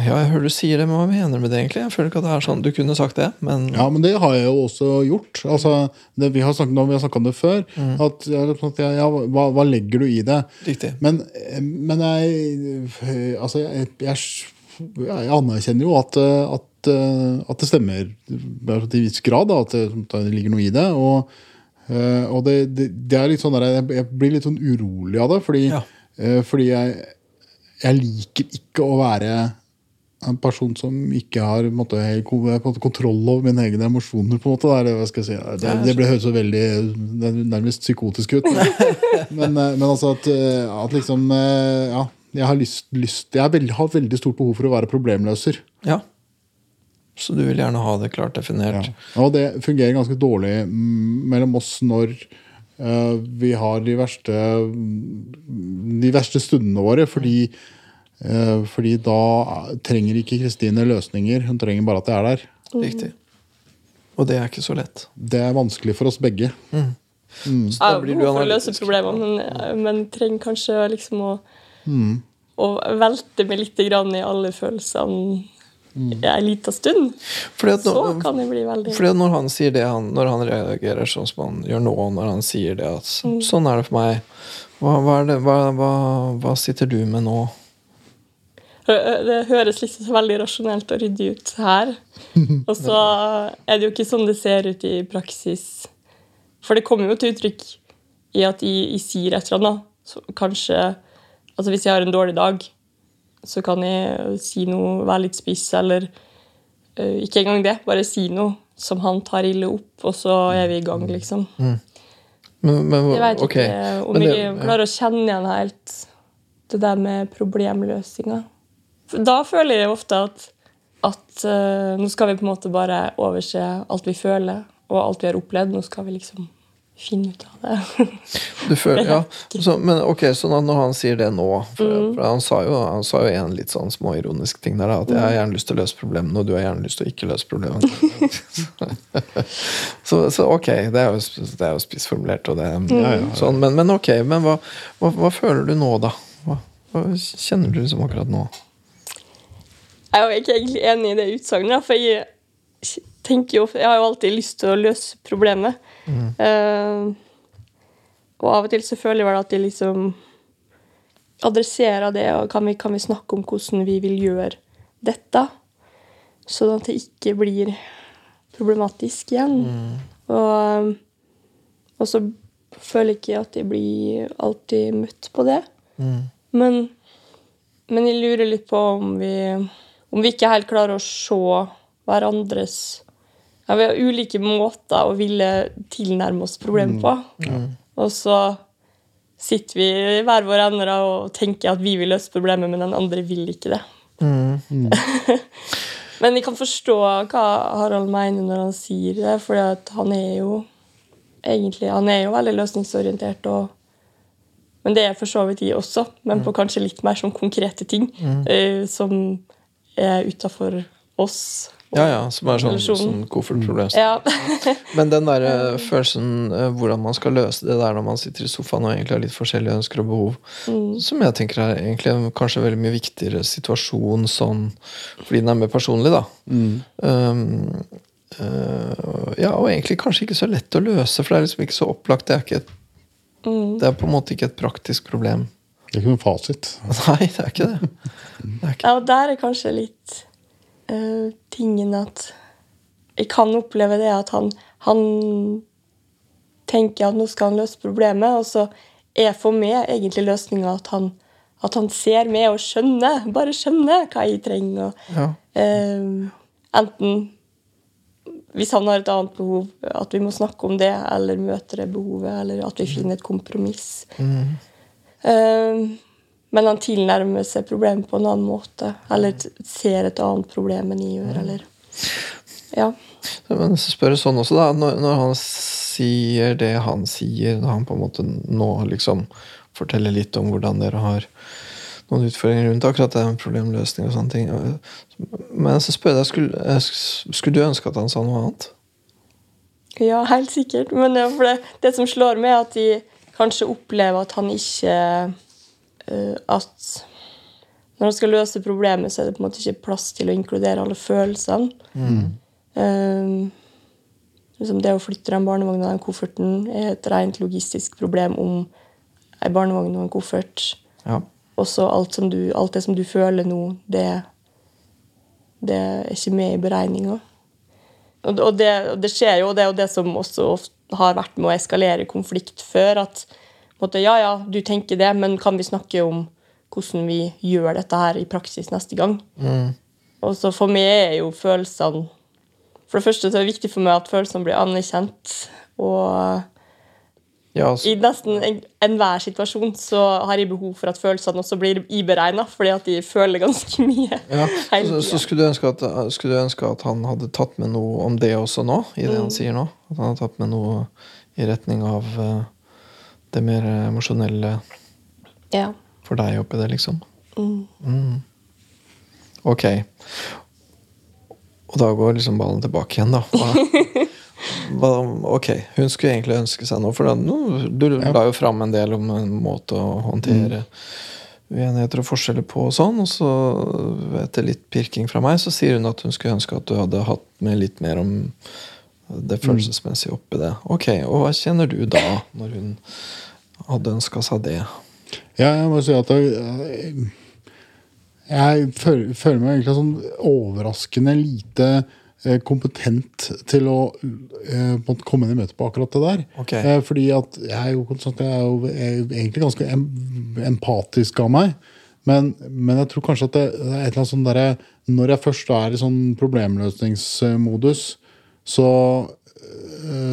Ja, jeg hører du sier det, men hva mener du med det, egentlig? Jeg føler ikke at det er sånn. Du kunne sagt det, men Ja, men det har jeg jo også gjort. Altså, det, vi har snakket, vi har snakket om det før, at, at ja, hva, hva legger du i det? Riktig. Men, men jeg Altså, jeg, jeg, jeg anerkjenner jo at, at, at det stemmer til en viss grad, da, at det, ligger noe i det. Og, eh, og det, det, er litt sånn der, jeg, jeg blir litt sånn urolig av det, fordi, Ja. eh, fordi jeg, jeg liker ikke å være en person som ikke har på måte, kontroll over mine egne emosjoner. på en måte. Er jeg si. det, det ble høres så veldig nærmest psykotisk ut. Men, men, eh, men altså at, eh, at liksom eh, Ja, jeg har lyst, lyst Jeg har veldig, har veldig stort behov for å være problemløser. Ja. Så du vil gjerne ha det klart definert. Og det fungerer ganske dårlig mm, mellom oss når uh, vi har de verste, de verste stundene våre. Fordi, fordi da trenger ikke Kristine løsninger, hun trenger bare at jeg er der. Riktig. Og det er ikke så lett. Det er vanskelig for oss begge. Så da blir du behov for å løse problemer, problemene, men, men trenger kanskje liksom å, Mm. å velte meg litt grann i alle følelsene mm. en liten stund. Fordi at Så kan det bli veldig Fordi at når han sier det, han, når han reagerer sånn som han gjør nå, når han sier det at sånn er det for meg, hva, hva, er det, hva, hva, hva sitter du med nå? Det høres liksom veldig rasjonelt og ryddig ut her. Og så er det jo ikke sånn det ser ut i praksis. For det kommer jo til uttrykk i at jeg, jeg sier et eller annet. Så kanskje Altså hvis jeg har en dårlig dag, så kan jeg si noe, være litt spiss, eller uh, ikke engang det. Bare si noe som han tar ille opp, og så er vi i gang, liksom. Men, men, Jeg vet okay. ikke om Men det- jeg klarer å kjenne igjen helt det der med problemløsninga. Da føler jeg ofte at, at uh, nå skal vi på en måte bare overse alt vi føler, og alt vi har opplevd. Nå skal vi liksom finne ut av det. Du føler, ja. Så, men ok, at når han sier det nå For, Mm. for han, sa jo, han sa jo en litt sånn småironisk ting der, at jeg Mm. har gjerne lyst til å løse problemene, og du har gjerne lyst til å ikke løse problemene. så, så ok, det er jo, det er jo spissformulert, og det Mm. sånn, men, men ok, men hva, hva, hva føler du nå, da? Hva, hva kjenner du liksom akkurat nå? Jeg er jo ikke egentlig enig i det utsagnet, for jeg tenker jo Jeg har jo alltid lyst til å løse problemet. Eh, og av og til så føler jeg vel at jeg liksom adresserer det, og kan vi, kan vi snakke om hvordan vi vil gjøre dette? Sånn at det ikke blir problematisk igjen. Og, og så føler jeg ikke at jeg blir alltid møtt på det. Men, men jeg lurer litt på om vi, om vi ikke helt klarer å se hverandres ja, Vi har ulike måter å ville tilnærme oss problemet på. Og så sitter vi i hver vår ende og tenker at vi vil løse problemet, men den andre vil ikke det. men jeg kan forstå hva Harald mener når han sier det, for han er jo egentlig han er jo veldig løsningsorientert. og men det er for så vidt jeg også, men på kanskje litt mer sånn konkrete ting. eh, som er utafor oss. Ja, ja, som er sånn, sånn koffertproblem. Ja. Men den der eh, følelsen eh, hvordan man skal løse det der når man sitter i sofaen og egentlig har litt forskjellige ønsker og behov, som jeg tenker er egentlig en kanskje veldig mye viktigere situasjon sånn fordi den er mer personlig, da. Um, uh, ja, og egentlig kanskje ikke så lett å løse, for det er liksom ikke så opplagt. Det er, ikke et, det er på en måte ikke et praktisk problem. Det er ikke noen fasit. Nei, det er ikke det. det er ikke. ja, og der er kanskje litt uh, tingen at Jeg kan oppleve det at han, han tenker at nå skal han løse problemet, og så er for meg egentlig løsninga at han, at han ser meg og skjønner, bare skjønner hva jeg trenger. og Ja. uh, enten hvis han har et annet behov, at vi må snakke om det, eller møte det behovet, eller at vi finner et kompromiss. Eh, men han tilnærmer seg problemet på en annen måte, eller ser et annet problem enn jeg gjør, eller Ja. Men så spør jeg sånn også, da. Når, når han sier det han sier, når han på en måte nå liksom forteller litt om hvordan dere har noen utfordringer rundt akkurat det med problemløsning og sånne ting. Men så spør jeg deg, skulle, skulle du ønske at han sa noe annet? Ja, helt sikkert. Men det, det som slår meg, er at de kanskje opplever at han ikke eh, At når han skal løse problemet, så er det på en måte ikke plass til å inkludere alle følelsene. Eh, liksom det å flytte den barnevogna og den kofferten er et rent logistisk problem om ei barnevogn og en koffert. Ja. Også alt, alt det som du føler nå, det, det er ikke med i beregninga. Og, og, og det skjer jo, og det er jo det som også ofte har vært med å eskalere konflikt før. At måtte, ja, ja, du tenker det, men kan vi snakke om hvordan vi gjør dette her i praksis neste gang? Og så for meg er jo følelsene For det første så er det viktig for meg at følelsene blir anerkjent. Og Ja, i altså, nesten en- enhver situasjon så har jeg behov for at følelsene også blir iberegna, fordi at de føler ganske mye. ja. Så, så skulle, du ønske at, skulle du ønske at han hadde tatt med noe om det også nå? I det han sier nå? At han hadde tatt med noe i retning av uh, det mer emosjonelle Ja. for deg oppi det, liksom? Mm. Mm. Ok. Og da går liksom ballen tilbake igjen, da. Ok, hun skulle egentlig ønske seg noe, for da, du la jo fram en del om en måte å håndtere uenigheter og forskjeller på og sånn, og så etter litt pirking fra meg, så sier hun at hun skulle ønske at du hadde hatt med litt mer om det følelsesmessige oppi det. Ok, og hva kjenner du da, når hun hadde ønska seg det? Ja, jeg må si at jeg, jeg føler, føler meg egentlig sånn overraskende lite eh, kompetent til å eh, komme inn i møte på akkurat det der. Okay. Eh, fordi at jeg er jo, jeg er jo jeg er egentlig ganske em, empatisk av meg. Men, men jeg tror kanskje at det, det er et eller annet sånn derre Når jeg først er i sånn problemløsningsmodus, så, eh,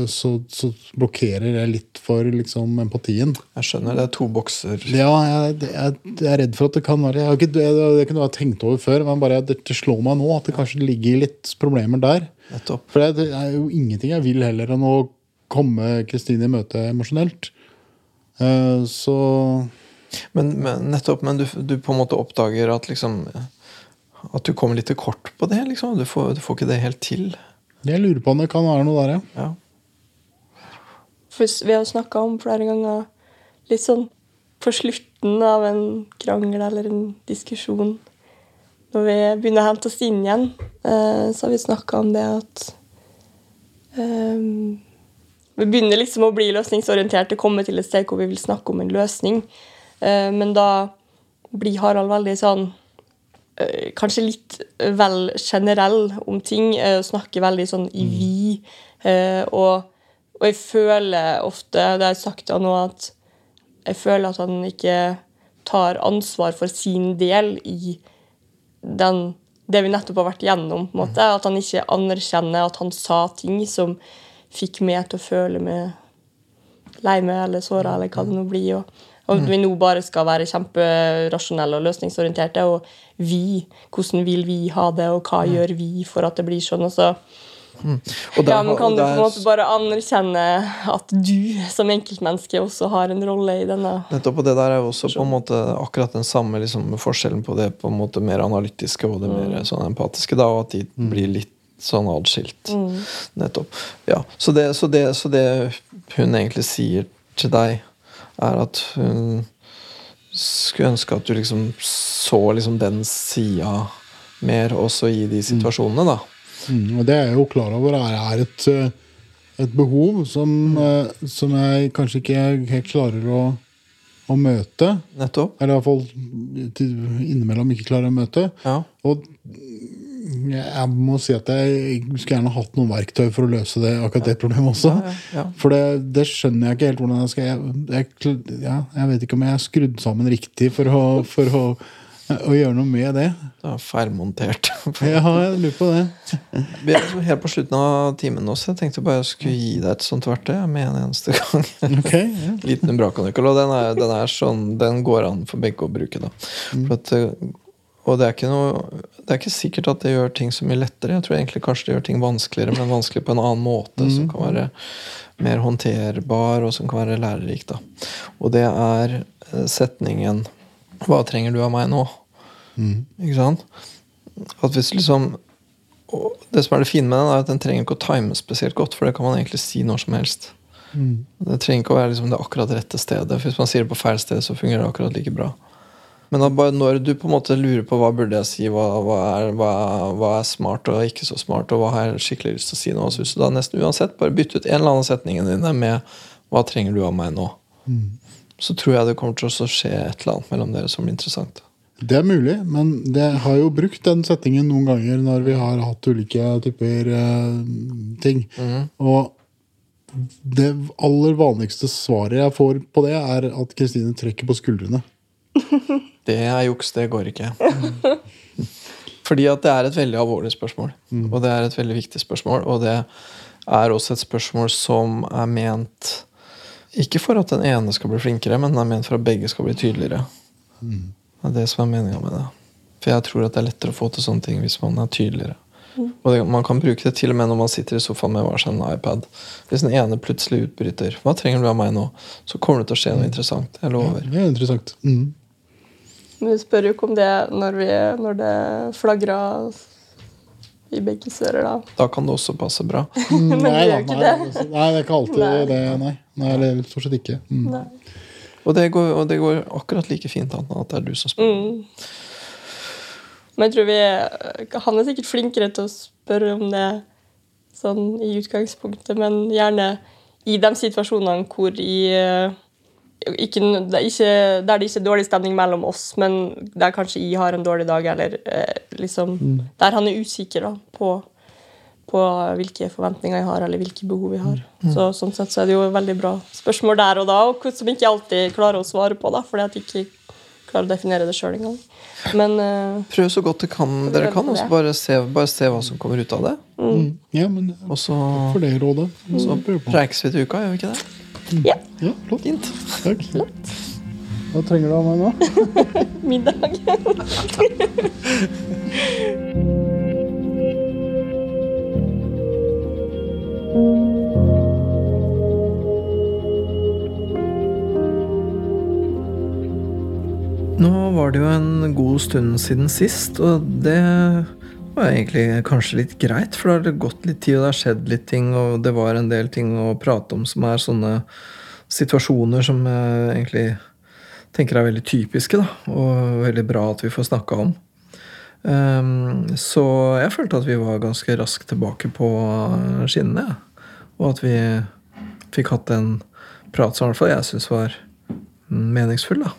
så, så blokkerer det litt for liksom, empatien. Jeg skjønner, det er to bokser. Ja, jeg, jeg, jeg er redd for at det kan være Jeg har ikke, det, det kunne jeg tenkt over før, men bare det, det slår meg nå at det kanskje ligger litt problemer der. Nettopp. For det, det er jo ingenting jeg vil heller enn å komme Kristine i møte emosjonelt. Uh, så Men, men nettopp, men du, du på en måte oppdager at liksom At du kommer litt til kort på det, liksom. Du får, du får ikke det helt til. Jeg lurer på om det kan være noe der, ja. Ja. Vi har snakka om flere ganger litt sånn på slutten av en krangel eller en diskusjon Når vi begynner å hente oss inn igjen, eh, så har vi snakka om det at um, Vi begynner liksom å bli løsningsorienterte, komme til et sted hvor vi vil snakke om en løsning. Eh, men da blir Harald veldig sånn Kanskje litt vel generell om ting. eh, Snakker veldig sånn i vi. eh, Og, og jeg føler ofte, det har jeg sagt til han nå, at jeg føler at han ikke tar ansvar for sin del i den, det vi nettopp har vært gjennom. måte. At han ikke anerkjenner at han sa ting som fikk meg til å føle meg lei meg eller såra, eller hva det nå blir. Og, og at vi nå bare skal være kjemperasjonelle og løsningsorienterte. Og vi, hvordan vil vi ha det, og hva gjør vi for at det blir sånn? Og så Og der ja, men kan og du på en måte bare anerkjenne at du som enkeltmenneske også har en rolle i denne Nettopp, og det der er jo også på en måte akkurat den samme liksom, forskjellen på det på en måte mer analytiske og det mer sånn empatiske, da, og at de blir litt sånn atskilt. Nettopp. Ja, så det, så, det, så det hun egentlig sier til deg, er at hun skulle ønske at du liksom så liksom den sida mer også i de situasjonene, da. Mm, og det er jeg jo klar over er, er et, eh, et behov som, eh, som jeg kanskje ikke helt klarer å, å møte. Nettopp. Eller i hvert fall til- innimellom ikke klarer å møte. Ja. Og jeg må si at jeg skulle gjerne hatt noen verktøy for å løse det, akkurat det problemet også. Ja, ja, ja. For det, det skjønner jeg ikke helt hvordan jeg skal Jeg, jeg, ja, jeg vet ikke om jeg er skrudd sammen riktig for å, for å, å gjøre noe med det. Det er feilmontert. Ja, jeg lurer på det. Vi er liksom helt på slutten av timen nå, så jeg tenkte bare jeg skulle gi deg et sånt verktøy med en eneste gang. Okay, ja. Liten Umbraco-nøkkel. Og den er, den er sånn Den går an for begge å bruke, da. For at, eh, og det er ikke noe Det er ikke sikkert at det gjør ting så mye lettere. Jeg tror egentlig kanskje det gjør ting vanskeligere, men vanskelig på en annen måte, som kan være mer håndterbar, og som kan være lærerik, da. Og det er eh, setningen 'Hva trenger du av meg nå?' Ikke sant? At hvis liksom Det som er det fine med den, er at den trenger ikke å time spesielt godt, for det kan man egentlig si når som helst. Det trenger ikke å være liksom det akkurat rette stedet. for Hvis man sier det på feil sted, så fungerer det akkurat like bra. Men da, bare når du på en måte lurer på hva burde jeg si, hva, hva, er, hva, hva er smart og ikke så smart, og hva har jeg skikkelig lyst til å si nå, så hvis du da nesten uansett bare bytte ut en eller annen setningen dine med 'Hva trenger du av meg nå?' så tror jeg det kommer til å skje et eller annet mellom dere som blir interessant. Det er mulig, men jeg har jo brukt den setningen noen ganger når vi har hatt ulike typer eh, ting. Og det aller vanligste svaret jeg får på det, er at Kristine trekker på skuldrene. Det er juks, det går ikke. Fordi at det er et veldig alvorlig spørsmål. Og det er et veldig viktig spørsmål. Og det er også et spørsmål som er ment ikke for at den ene skal bli flinkere, men den er ment for at begge skal bli tydeligere. Det er det som er meninga med det. For jeg tror at det er lettere å få til sånne ting hvis man er tydeligere. Og det, man kan bruke det til og med når man sitter i sofaen med hver sin iPad. Hvis den ene plutselig utbryter 'Hva trenger du av meg nå?' så kommer det til å skje noe interessant. Jeg lover. Det er interessant. Mm. Men vi spør jo ikke om det når, vi, når det flagrer i begge sører, da. Da kan det også passe bra. Men Nei, da, nei, det. altså, nei, det er ikke alltid Nei. det. Nei, nei eller stort sett ikke. Mm. Og det går, og det går akkurat like fint an at det er du som spør. Mm. Men jeg tror vi Han er sikkert flinkere til å spørre om det sånn i utgangspunktet, men gjerne i de situasjonene hvor i eh, ikke, det er ikke, Der det ikke er dårlig stemning mellom oss, men der kanskje jeg har en dårlig dag, eller eh, liksom Der han er usikker da, på, på hvilke forventninger jeg har, eller hvilke behov jeg har. Så Sånn sett så er det jo veldig bra spørsmål der og da, og som ikke alltid klarer å svare på, da, fordi at jeg ikke klarer å definere det sjøl engang. Men eh, Prøv så godt det kan, dere kan, og så bare se, bare se hva som kommer ut av det. Mm. Ja, men Og så, for det rådet. så Prøv preikes vi til uka, gjør vi ikke det? Ja, Ja, flott. Fint. Takk. Hva trenger du av meg nå? middag. Nå var det jo en god stund siden sist, og det var egentlig kanskje litt greit, for da har det gått litt tid, og det har skjedd litt ting, og det var en del ting å prate om som er sånne situasjoner som jeg egentlig tenker er veldig typiske, da, og veldig bra at vi får snakka om. Ehm, så jeg følte at vi var ganske raskt tilbake på skinnene, ja. og at vi fikk hatt en prat som i hvert fall jeg syns var meningsfull, da.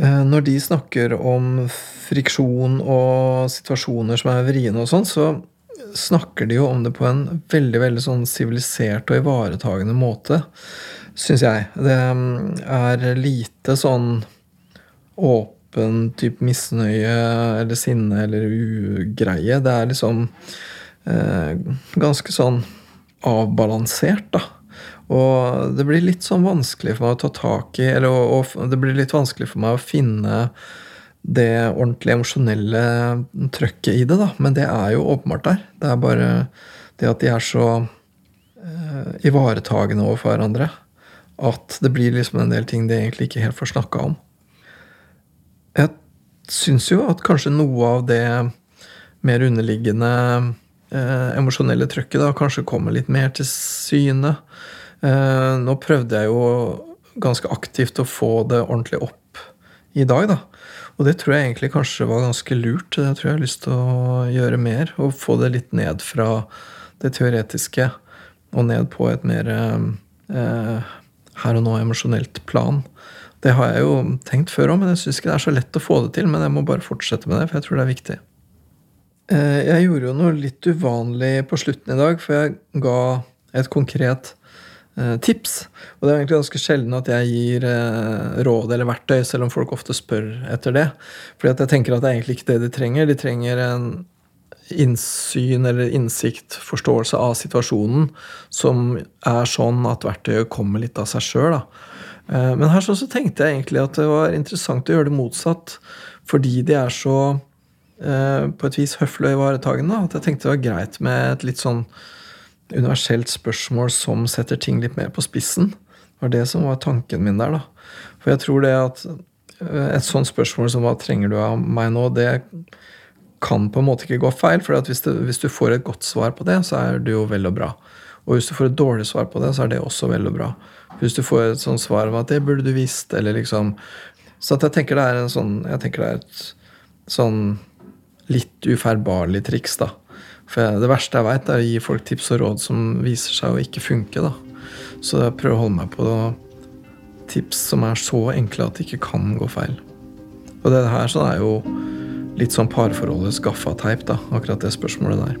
Eh, Når de snakker om friksjon og situasjoner som er vriene og sånn, så snakker de jo om det på en veldig veldig sånn sivilisert og ivaretagende måte, syns jeg. Det mm, er lite sånn åpen type misnøye eller sinne eller ugreie. Det er liksom eh, ganske sånn avbalansert, da. Og det blir litt sånn vanskelig for meg å ta tak i, eller og, og, det blir litt vanskelig for meg å finne det ordentlig emosjonelle trøkket i det, da. Men det er jo åpenbart der. Det er bare det at de er så eh, ivaretagende overfor hverandre at det blir liksom en del ting de egentlig ikke helt får snakka om. Jeg syns jo at kanskje noe av det mer underliggende eh, emosjonelle trøkket da kanskje kommer litt mer til syne. Eh, nå prøvde jeg jo ganske aktivt å få det ordentlig opp i dag, da. Og det tror jeg egentlig kanskje var ganske lurt. Det tror jeg har lyst til å gjøre mer. Og få det litt ned fra det teoretiske og ned på et mer eh, her og nå emosjonelt plan. Det har jeg jo tenkt før òg, men jeg syns ikke det er så lett å få det til. Men jeg må bare fortsette med det, for jeg tror det er viktig. Eh, jeg gjorde jo noe litt uvanlig på slutten i dag, for jeg ga et konkret tips. Og det er egentlig ganske sjelden at jeg gir eh, råd eller verktøy, selv om folk ofte spør etter det. Fordi at jeg tenker at det er egentlig ikke det de trenger. De trenger en innsyn eller innsikt, forståelse av situasjonen, som er sånn at verktøyet kommer litt av seg sjøl. Eh, men her så tenkte jeg egentlig at det var interessant å gjøre det motsatt, fordi de er så eh, på et vis høflige og ivaretagende. At jeg tenkte det var greit med et litt sånn universelt spørsmål som setter ting litt mer på spissen. Det var det som var tanken min der, da. For jeg tror det at eh, et sånt spørsmål som 'hva trenger du av meg nå', det kan på en måte ikke gå feil. For hvis, hvis du får et godt svar på det, så er det jo vel og bra. Og hvis du får et dårlig svar på det, så er det også vel og bra. Hvis du får et sånt svar om at 'det burde du visst', eller liksom Så jeg tenker det er en sånn Jeg tenker det er et sånn litt uferbarlig triks, da. For det verste jeg veit, er å gi folk tips og råd som viser seg å ikke funke, da. Så jeg prøver å holde meg på tips som er så enkle at det ikke kan gå feil. Og det her så er jo litt sånn parforholdets gaffateip, da, akkurat det spørsmålet der.